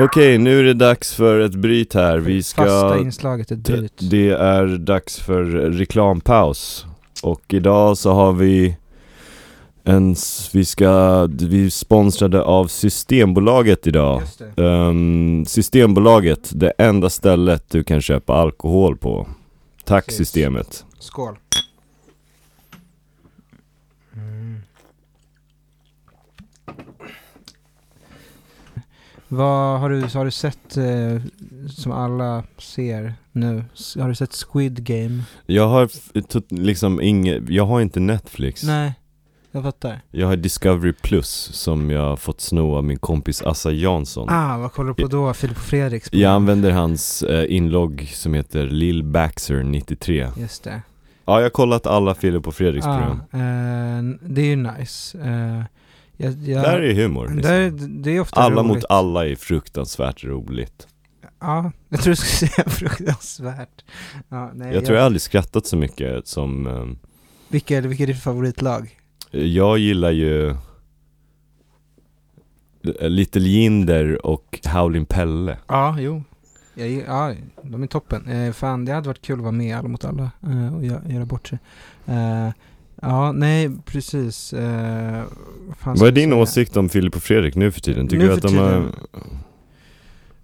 Okej, nu är det dags för ett bryt här Vi ska fasta inslaget det, bryt. det är dags för reklampaus Och idag så har vi en, vi ska, vi är sponsrade av Systembolaget idag. Ehm, Systembolaget, det enda stället du kan köpa alkohol på Tack Precis. systemet Skål. Mm. Vad har du, har du sett, eh, som alla ser nu, har du sett Squid Game? Jag har liksom inget, jag har inte Netflix. Nej, jag fattar. Jag har Discovery Plus som jag har fått sno av min kompis Assa Jansson. Ah, vad kollar du på då? Filip och Fredriks? Jag använder hans eh, inlogg som heter Lil Baxer 93 Just det. Ja, jag har kollat alla Filip och Fredriks Ah, program eh, det är ju nice. Eh, jag, jag, Där är humor liksom. där, det är ofta Alla roligt. mot alla är fruktansvärt roligt Ja, jag tror du skulle säga fruktansvärt. Ja, nej, Jag tror jag aldrig skrattat så mycket som eh, Vilka, vilka är ditt favoritlag? Jag gillar ju Little Jinder och Howlin' Pelle Ja, jo. Jag, ja, de är toppen. Eh, fan, det hade varit kul att vara med Alla mot alla eh, och göra, göra bort sig. Eh, ja, nej, precis. Eh, Vad är din åsikt om Filip och Fredrik nu för tiden? Tycker Nu du att de har... tiden-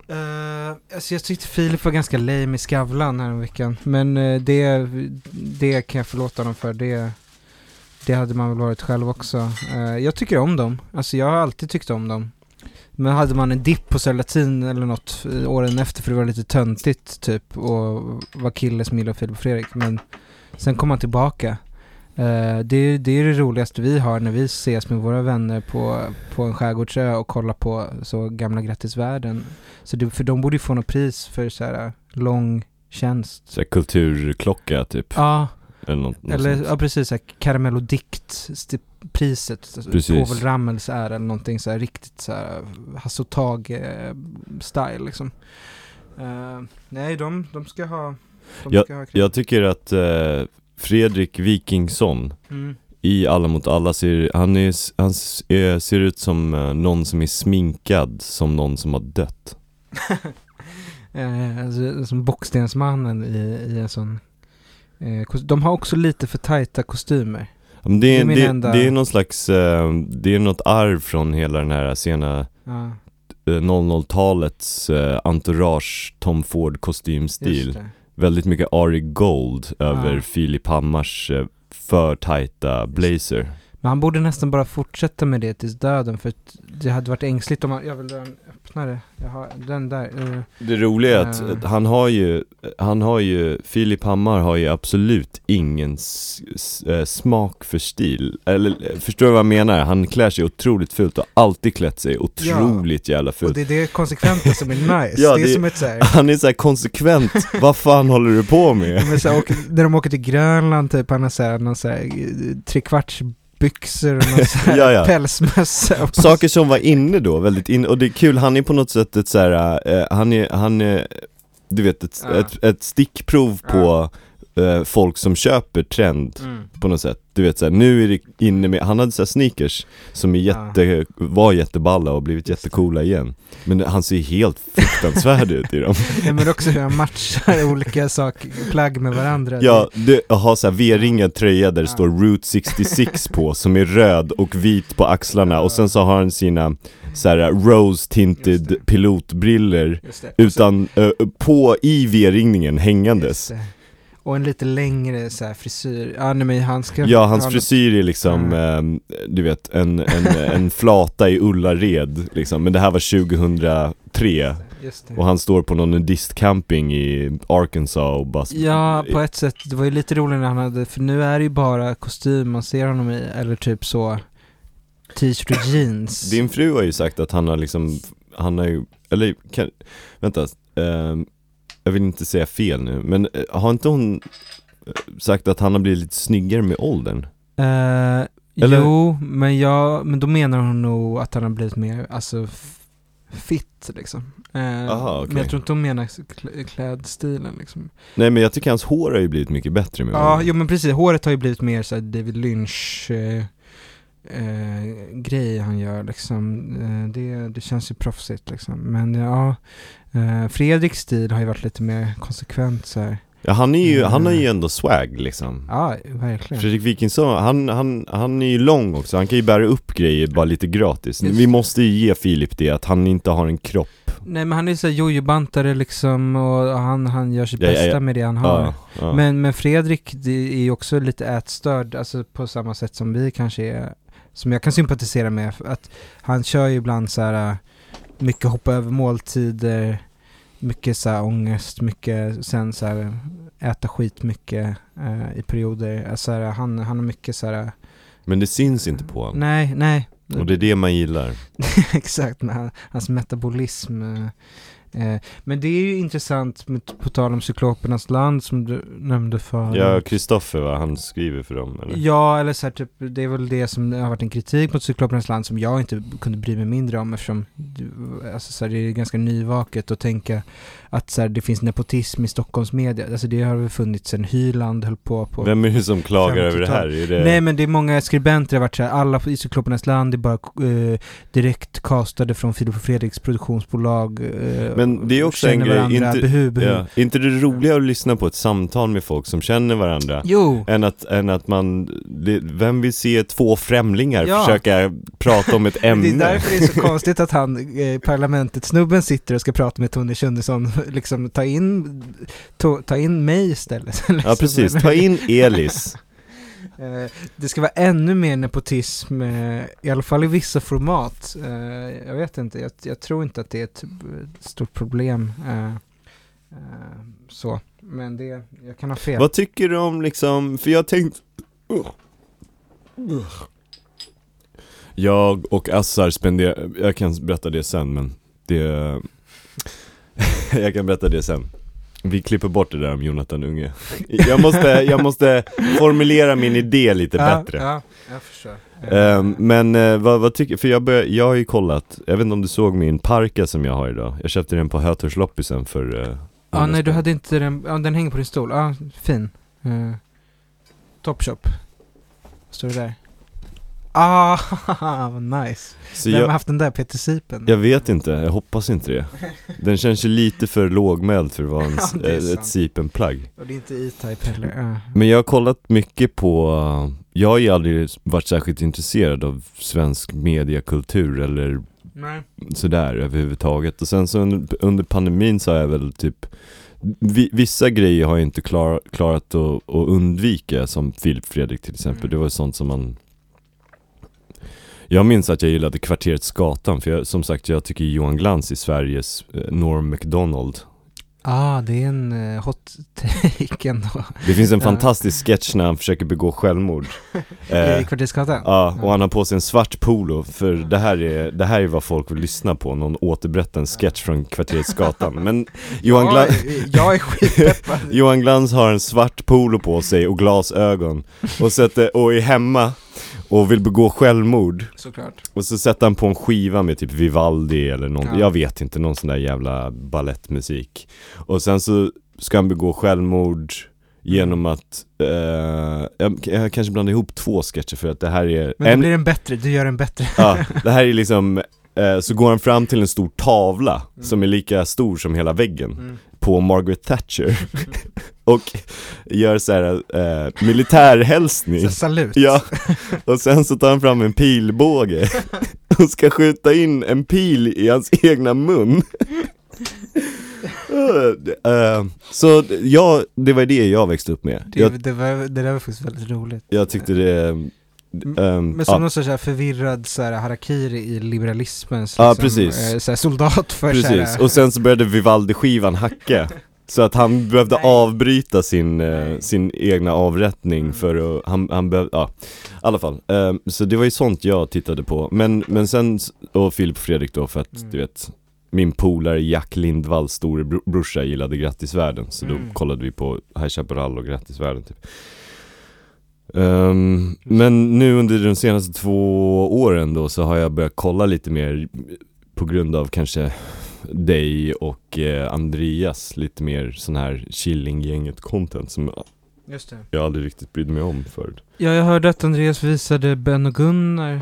Eh, alltså jag tyckte Filip var ganska lame i Skavlan veckan. Men eh, det, det kan jag förlåta honom för. Det, det hade man väl varit själv också. Eh, jag tycker om dem. Alltså jag har alltid tyckt om dem. Men hade man en dipp på Latin eller något eh, åren efter för det var lite töntigt typ och var kille som gillade Filip och Fredrik. Men sen kom han tillbaka. Eh, det, är- det är det roligaste vi har när vi ses med våra vänner på, på en skärgårdsö och kollar på så gamla Grattisvärlden. Så det, för de borde ju få något pris för så här lång tjänst. Så här kulturklocka typ? Ja, Eller något, eller ja, precis. så här Karamell och dikt sti- priset. alltså, Precis. Povel Ramels är eller någonting så här riktigt så här Hasse och Tage eh, liksom. Eh, nej, de, de ska ha... De ska ha Jag tycker att eh, Fredrik Wikingsson mm. i Alla mot alla ser, han, är, han ser ut som eh, någon som är sminkad som någon som har dött eh, alltså, som Bockstensmannen i, i en sån... Eh, de har också lite för tajta kostymer. Ja, Men det, Det är är, min det, enda- det är någon slags, eh, det är något arv från hela den här sena Ja, eh, 00-talets eh, entourage Tom Ford kostymstil. det. Väldigt mycket Ari Gold över Ah. Filip Hammars för tajta blazer. Men han borde nästan bara fortsätta med det tills döden för att det hade varit ängsligt om han, jag vill dra en öppnare, jag har den där. eh, Det roliga är att Ah. eh, han har ju, han har ju, Filip Hammar har ju absolut ingen eh, smak för stil. Eller förstår du vad jag menar? Han klär sig otroligt fult och har alltid klätt sig otroligt jävla och fult. det är det konsekventa som är nice. Ja, det är det- som ett såhär, Han är så här konsekvent, vad fan håller du på med? men så här, åker, när de åker till Grönland typ, han har såhär, någon såhär trekvarts byxor och någon Ja, ja. pälsmössa. Saker som var inne då, väldigt inne, och det är kul, han är på något sätt ett så här, eh, han är, han är, du vet ett, Ja. ett, ett stickprov på eh, folk som köper trend Mm. på något sätt. Du vet såhär, nu är det inne med, han hade såhär sneakers som är Ja. jätte, var jätteballa och blivit jättecoola igen. Men han ser helt fruktansvärd ut i dem. Ja, men också hur han matchar olika saker, plagg med varandra. Ja, du har såhär V-ringad tröja där det Ja. står Route 66 på, som är röd och vit på axlarna och sen så har han sina såhär rose Just tinted pilotbriller utan, eh, på i V-ringningen hängandes. Och en lite längre så här frisyr. Ja, nej, men han ska... Ja, hans han- frisyr är liksom, Mm. ehm, du vet, en, en, en flata i Ullared liksom, men det här var 2003 Just det. och han står på någon nudistcamping i Arkansas och bara Ja, på ett sätt. Det var ju lite roligt när han hade, för nu är det ju bara kostym man ser honom i, eller typ så t-shirt och jeans. Din fru har ju sagt att han har liksom, han har ju, eller kan, vänta, ehm, jag vill inte säga fel nu, men eh, har inte hon eh, sagt att han har blivit lite snyggare med åldern? Eh, Eller- Jo, men, jag, men då menar hon nog att han har blivit mer, alltså fit liksom. Eh, Aha, okej. Men jag tror inte hon menar kl- klädstilen liksom. Nej men jag tycker hans hår har ju blivit mycket bättre med Ja, åldern. jo men precis. Håret har ju blivit mer såhär David Lynch eh, eh, grej han gör liksom. Eh, det, det känns ju proffsigt liksom. Men ja, eh, Fredriks stil har ju varit lite mer konsekvent så här. Ja, han är ju, Mm. han har ju ändå swag liksom. Ja, verkligen. Fredrik Wikingsson, han, han, han är ju lång också, han kan ju bära upp grejer bara lite gratis. Just Vi måste ju ge Filip det, att han inte har en kropp. Nej men han är ju såhär jojobantare liksom och han, han gör sitt Ja, ja, bästa ja. med det han har. Ja, ja. Men, men Fredrik det är ju också lite ätstörd, alltså på samma sätt som vi kanske är, som jag kan sympatisera med. Att han kör ju ibland så här mycket hoppa över måltider, mycket så här ångest, mycket sen så här äta skit mycket eh, i perioder. Alltså, så här, han, han har mycket så här. Men det syns inte på honom. Nej, nej. Och det är det man gillar. Exakt, hans metabolism. Eh, Men det är ju intressant, med, på tal om Cyklopernas land som du nämnde för. Ja, Kristoffer va, han skriver för dem eller? Ja, eller så här, typ, det är väl det som har varit en kritik mot Cyklopernas land som jag inte kunde bry mig mindre om eftersom alltså, så här, det är ganska nyvaket att tänka att så här, det finns nepotism i Stockholms media. Alltså det har väl funnits sen Hyland höll på på Vem är det som klagar över det här? Är det... Nej men det är många skribenter det har varit så här, alla i Cyklopernas land är bara eh, direkt castade från Filip och Fredriks produktionsbolag. eh, Men det är också en grej, varandra, inte- behu, behu. Ja. Inte det roligare att lyssna på ett samtal med folk som känner varandra? Jo, Än att, än att man, det, vem vill se två främlingar Ja. försöka prata om ett det ämne? är därför det är så konstigt att han, eh, parlamentet, snubben sitter och ska prata med Tony Schunnesson, liksom ta in, to, ta in mig istället. Ja Liksom. precis, ta in Elis. Eh, Det ska vara ännu mer nepotism, eh, i alla fall i vissa format. Eh, Jag vet inte, jag, jag tror inte att det är ett stort problem. Så, men det, jag kan ha fel. Vad tycker du om liksom, för jag har tänkt Jag och Assar spenderar, jag kan berätta det sen men det Jag kan berätta det sen Vi klipper bort det där om Jonathan Unge Jag måste, jag måste formulera min idé lite ja, bättre Ja, jag förstår. Ehm, Men eh, vad, vad tycker, för jag, bör, jag har ju kollat, jag vet inte om du såg min parka som jag har idag Jag köpte den på Hötorgsloppisen för eh, Ja, 100 nej du hade inte den, ja den hänger på din stol. Ja, fin. Uh, Topshop. Står det där? Ah, vad nice. Så Vem har jag, haft den där? Peter Sipen? jag vet inte, jag hoppas inte det Den känns ju lite för lågmäld för att vara en, Ja, eh, ett. Sipen-plagg Och det är inte E-Type heller. Men jag har kollat mycket på, jag har ju aldrig varit särskilt intresserad av svensk mediakultur eller Nej. sådär överhuvudtaget Och sen så under, under pandemin så har jag väl typ vi, Vissa grejer har jag inte klar, klarat att, att undvika som Filip Fredrik till exempel Mm. Det var sånt som man Jag minns att jag gillade Kvarteret Skatan för jag, som sagt jag tycker Johan Glans är Sveriges eh, Norm MacDonald Ah, det är en eh, hot take ändå. Det finns en fantastisk sketch när han försöker begå självmord. Eh, I Kvartersgatan? Ja, och han har på sig en svart polo för det här är, det här är vad folk vill lyssna på, någon återberättar en sketch från Kvarteret Skatan. Men Johan, Glans, jag är skitpeppad. Johan Glans har en svart polo på sig och glasögon och, sätter, och är hemma och vill begå självmord Såklart. Och så sätter han på en skiva med typ Vivaldi eller någon, Ja. jag vet inte, någon sån där jävla ballettmusik Och sen så ska han begå självmord genom att, eh, jag, jag kanske blandar ihop två sketcher för att det här är Men då blir den bättre, du gör den bättre. Ja, det här är liksom, eh, så går han fram till en stor tavla som är lika stor som hela väggen Mm. på Margaret Thatcher och gör så här eh, militärhälsning Så salut. Ja, och sen så tar han fram en pilbåge och ska skjuta in en pil i hans egna mun Eh, Så ja, det var det jag växte upp med Det, Jag, det, var, det där var faktiskt väldigt roligt. jag tyckte det, ehm, Men som ja. någon sorts förvirrad så här, harakiri i liberalismens Ja, liksom, precis. eh, så här, soldat för Precis, här, och sen så började Vivaldi-skivan hacka Så att han behövde Nej. avbryta sin, eh, sin egna avrättning för att, han, han behövde, ja I alla fall, Ehm, så det var ju sånt jag tittade på Men, men sen, och Filip och Fredrik då för att Mm. du vet Min polare Jack Lindvalls storebrorsa gillade Grattisvärlden Så då Mm. kollade vi på High Chaparral och Grattisvärlden typ Ehm, men nu under de senaste två åren då så har jag börjat kolla lite mer på grund av kanske dig och eh, Andreas lite mer sån här Killinggänget content som Just det. jag aldrig riktigt brydde mig om förut. Ja, jag hörde att Andreas visade Ben och Gunnar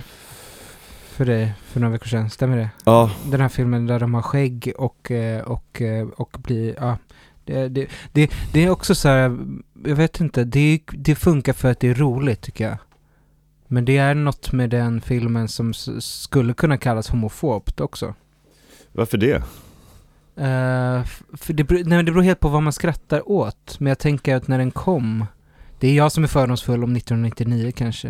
för dig för några veckor sedan, stämmer det? Ja, Den här filmen där de har skägg och, eh, och, eh, och blir, ja. Det, det, det, det är också så här, jag vet inte, det, det funkar för att det är roligt tycker jag. Men det är något med den filmen som skulle kunna kallas homofobt också. varför det? Eh, f- för det, beror- nej, det beror helt på vad man skrattar åt. Men jag tänker att när den kom, det är jag som är fördomsfull om 1999 kanske.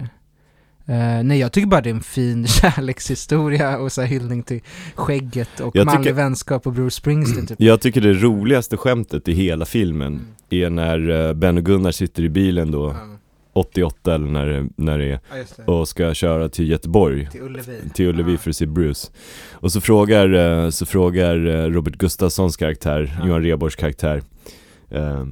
Eh, nej, jag tycker bara det är en fin kärlekshistoria och så här hyllning till skägget och Jag manlig tycker- vänskap och Bruce Springsteen typ. Jag tycker det roligaste skämtet i hela filmen Mm. Är när eh, Ben och Gunnar sitter i bilen då, Ja, 88 eller när när det är, ja, det. och ska köra till Göteborg Till Ullevi. till Ullevi Ja. för att se Bruce. Och så frågar, eh, så frågar eh, Robert Gustafssons karaktär, Ja. Johan Rheborgs karaktär, eh,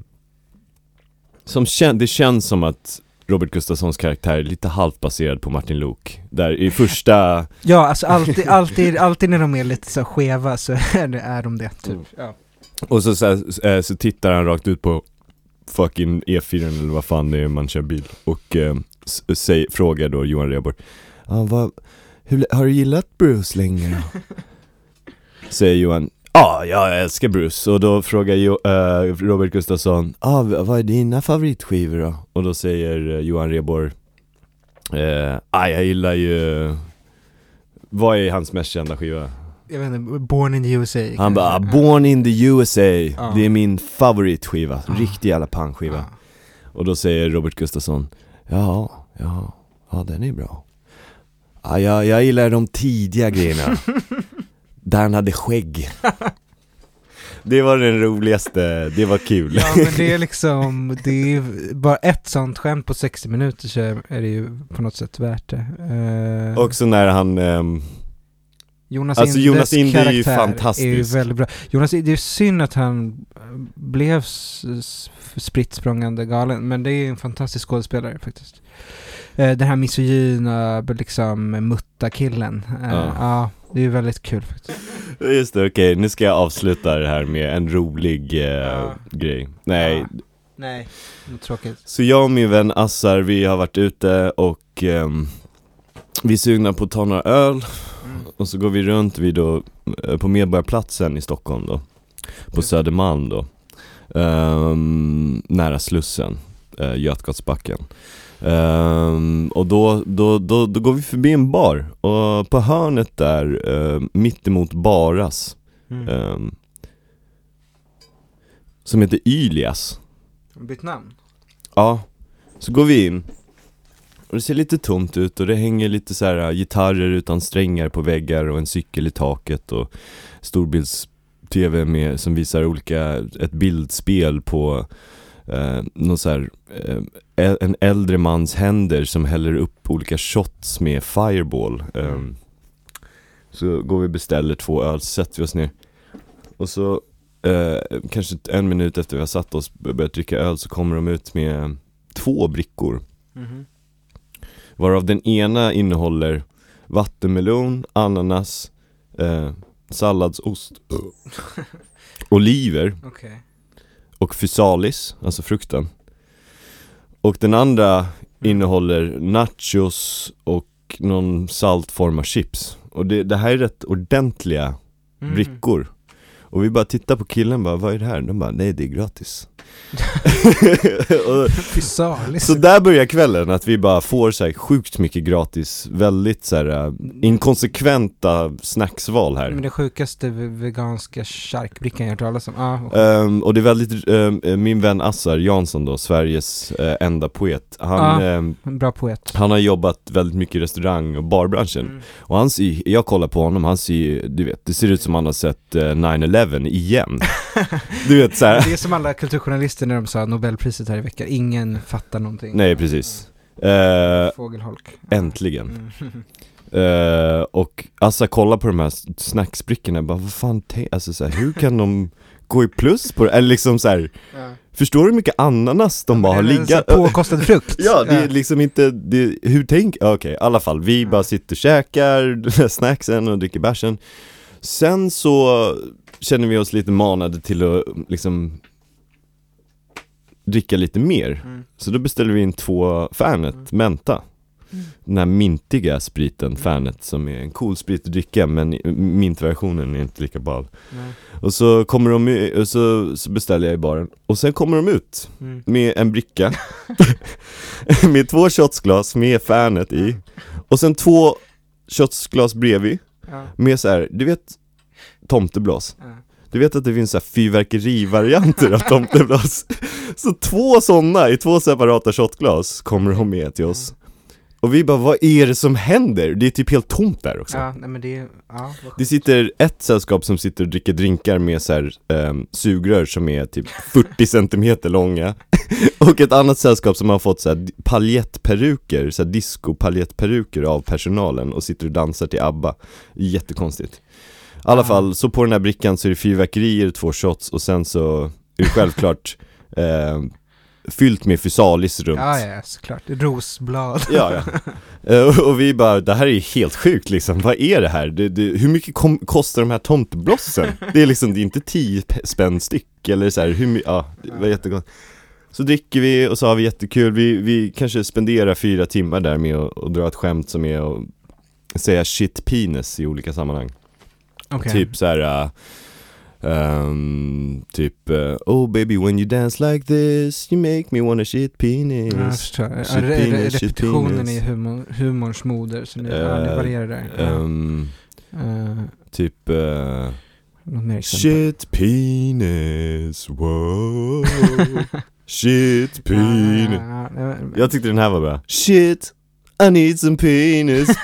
som kän, det känns som att Robert Gustafssons karaktär är lite halvt baserad på Martin Luuk. Där i första, Ja, alltså alltid, alltid, alltid när de är lite så skeva så är, det, är de det, typ. Mm. Ja. Och så, så, här, eh, så tittar han rakt ut på fucking E4 eller vad fan det är man kör bil och eh, säg, frågar då Johan Rheborg, ah, vad, hur, har du gillat Bruce länge då? Säger Johan, ja jag älskar Bruce och då frågar jo, eh, Robert Gustafsson, ah, vad är dina favoritskivor då? Och då säger eh, Johan Rheborg, eh, ah, jag gillar ju, vad är hans mest kända skiva? Jag vet inte, Born in the USA. Han kanske. bara, ah, Born in the USA, Ja. det är min favoritskiva, Ja. riktig jävla pangskiva Ja. Och då säger Robert Gustafsson Ja, ja, ja den är bra ja, jag, jag gillar de tidiga grejerna Där han hade skägg Det var den roligaste, det var kul Ja men det är liksom, det är bara ett sånt skämt på 60 minuter så är det ju på något sätt värt det. Eh, Också när han, ehm, Jonas alltså Indes Jonas Inde är ju fantastisk. är ju väldigt bra. Jonas, det är synd att han eh, blev spritt språngande galen, men det är en fantastisk skådespelare faktiskt. Eh, den här misogyna, liksom mutta-killen. Eh, Ja. ja. det är väldigt kul faktiskt. just det okej nu ska jag avsluta det här med en rolig eh, Ja. grej Nej, Ja. Nej, tråkigt. Så jag och min vän Assar, vi har varit ute och ehm, vi är sugna på att ta några öl Mm. och så går vi runt vid då, eh, på Medborgarplatsen i Stockholm då. På Södermalm då. Ehm, Nära Slussen, uh, Götgatsbacken. Ehm, Och då, då, då, då går vi förbi en bar. Och på hörnet där, uh, mittemot Baras Mm. ehm, Som heter Ylias Bytt namn? Ja, så går vi in och det ser lite tomt ut och det hänger lite så här äh, gitarrer utan strängar på väggar och en cykel i taket och storbilds-tv med, som visar olika, ett bildspel på eh, någon så här, eh, en äldre mans händer som häller upp olika shots med fireball. Eh, så går vi och beställer två öl, så sätter vi oss ner och så eh, kanske en minut efter vi har satt oss och börjat dricka öl så kommer de ut med två brickor Mhm. Varav den ena innehåller vattenmelon, ananas, eh, salladsost, oliver Okej. och fysalis, alltså frukten Och den andra innehåller nachos och någon salt form av chips Och det, det här är rätt ordentliga Mm. brickor Och vi bara tittar på killen bara, vad är det här? De bara, nej det är gratis och. Så där börjar kvällen, att vi bara får så här sjukt mycket gratis, väldigt så här äh, inkonsekventa snacksval Men här det sjukaste ve- veganska charkbrickan jag hört talas om. Ah, och, Ehm, Och det är väldigt, ehm, min vän Assar Jansson då, Sveriges eh, enda poet Han, ehm, en bra poet. han har jobbat väldigt mycket i restaurang och barbranschen Mm. Och han ser, jag kollar på honom, han ser du vet, det ser ut som han har sett eh, 9-11 igen Du vet så här. Det är som alla kulturjournalister när de sa Nobelpriset här i veckan. Ingen fattar någonting. nej precis Eh, Fågelholk. Äntligen Mm. Eh, och Assa kollar på de här snacksbrickorna bara, vad fan, alltså så här, hur kan de gå i plus på det? Eller liksom så här, Ja. förstår du hur mycket ananas de bara har liggat? Påkostad frukt. Ja, det är liksom inte, det, hur tänk, okej, i alla fall, vi bara sitter och käkar snacksen och dricker bärsen Sen så känner vi oss lite manade till att liksom dricka lite mer Mm. Så då beställer vi in två Fernet Menta Mm. Den här mintiga spriten Fernet som är en cool sprit att dricka men mintversionen är inte lika ball Nej. Och så kommer de, och så, så beställer jag i baren Och sen kommer de ut Mm. med en bricka Med två shotsglas med Fernet i Och sen två shotsglas bredvid Ja. med så här, du vet tomteblås Ja. Du vet att det finns så här fyrverkerivarianter av tomteblås Så två sådana i två separata shotglas kommer de med till oss Och vi bara, vad är det som händer? Det är typ helt tomt där också. Ja, nej men det ja. Det sitter ett sällskap som sitter och dricker drinkar med så här, ehm, sugrör som är typ 40 centimeter långa Och ett annat sällskap som har fått så här paljettperuker, så här disco-paljettperuker av personalen och sitter och dansar till ABBA Jättekonstigt I alla fall, så på den här brickan så är det fyrverkerier, två shots och sen så är det självklart eh, fyllt med fysalis runt Ja, ja, såklart. Rosblad. Ja, ja. Eh, och- vi bara, det här är ju helt sjukt liksom, vad är det här? Det, det, hur mycket kom, kostar de här tomteblossen? Det är liksom, det är inte 10 pe- spänn styck eller så här, hur ja, det var jättegott Så dricker vi och så har vi jättekul, vi, vi kanske spenderar fyra timmar där med att dra ett skämt som är att säga shit penis i olika sammanhang Okej. Typ så här. Uh, ehm, typ uh, Oh baby when you dance like this You make me wanna shit penis Ja, förstår. Ja, Shit re- penis, shit repetitionen penis. är humor, humorns moder, så det, ja, det Eh, varierar där. Ehm, Eh, Typ uh? Shit penis, wow Shit penis Ja, ja, ja, ja. Jag tyckte den här var bra Shit, I need some penis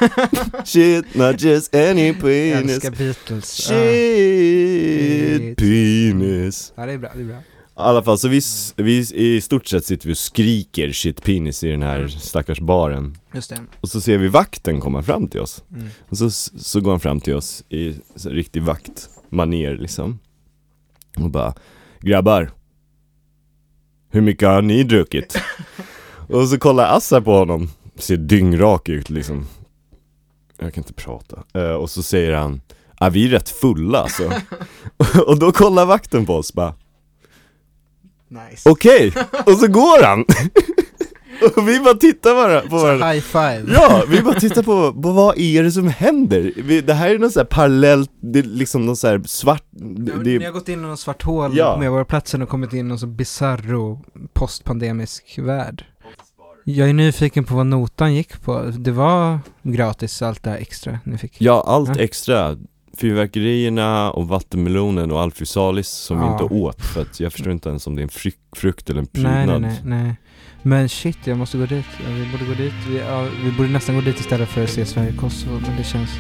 Shit, not just any Jag penis älskar Beatles. Shit penis Ja, det är bra, det är bra. I alla fall, så vi, vi i stort sett sitter vi och skriker shit penis i den här stackars baren Just det. Och så ser vi vakten komma fram till oss Mm. Och så, så går han fram till oss i så riktig vaktmaner liksom Och bara Grabbar Hur mycket har ni druckit? och så kollar Assar på honom Ser dyngrak ut liksom Jag kan inte prata Eh, Och så säger han Ja vi är rätt fulla alltså Och då kollar vakten på oss bara Nice. Okej, och så går han! och vi bara tittar bara på varandra high five. Ja, vi bara tittar på, på vad är det som händer? Vi, det här är något så här parallellt, det är liksom något så här svart, det, Ja, det Ni har gått in i någon svart hål Ja. med våra platser och kommit in i någon så bizarro postpandemisk värld. Jag är nyfiken på vad notan gick på. Det var gratis allt det här extra ni fick? Ja, allt Ja. extra Fyrverkerierna och vattenmelonen och alfysalis som vi Ja. inte åt för att jag förstår inte ens om det är en fryk, frukt eller en prydnad Nej, nej, nej, nej. Men shit, jag måste gå dit. Ja, vi borde gå dit. Vi, vi borde nästan gå dit istället för att se Sverige-Kosovo, men det känns,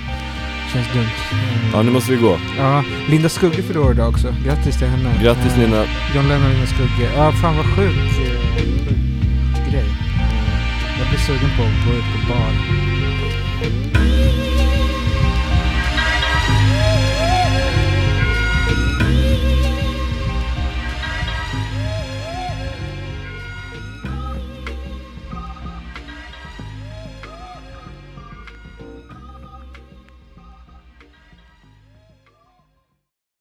känns dumt. Eh, Ja, nu måste vi gå. Ja, Linda Skugge fyller år idag också. Grattis till henne. Grattis Eh, Nina. John Lennon och Linda Skugge. Ja, fan vad sjuk, eh, sjuk grej. Eh, Jag blir sugen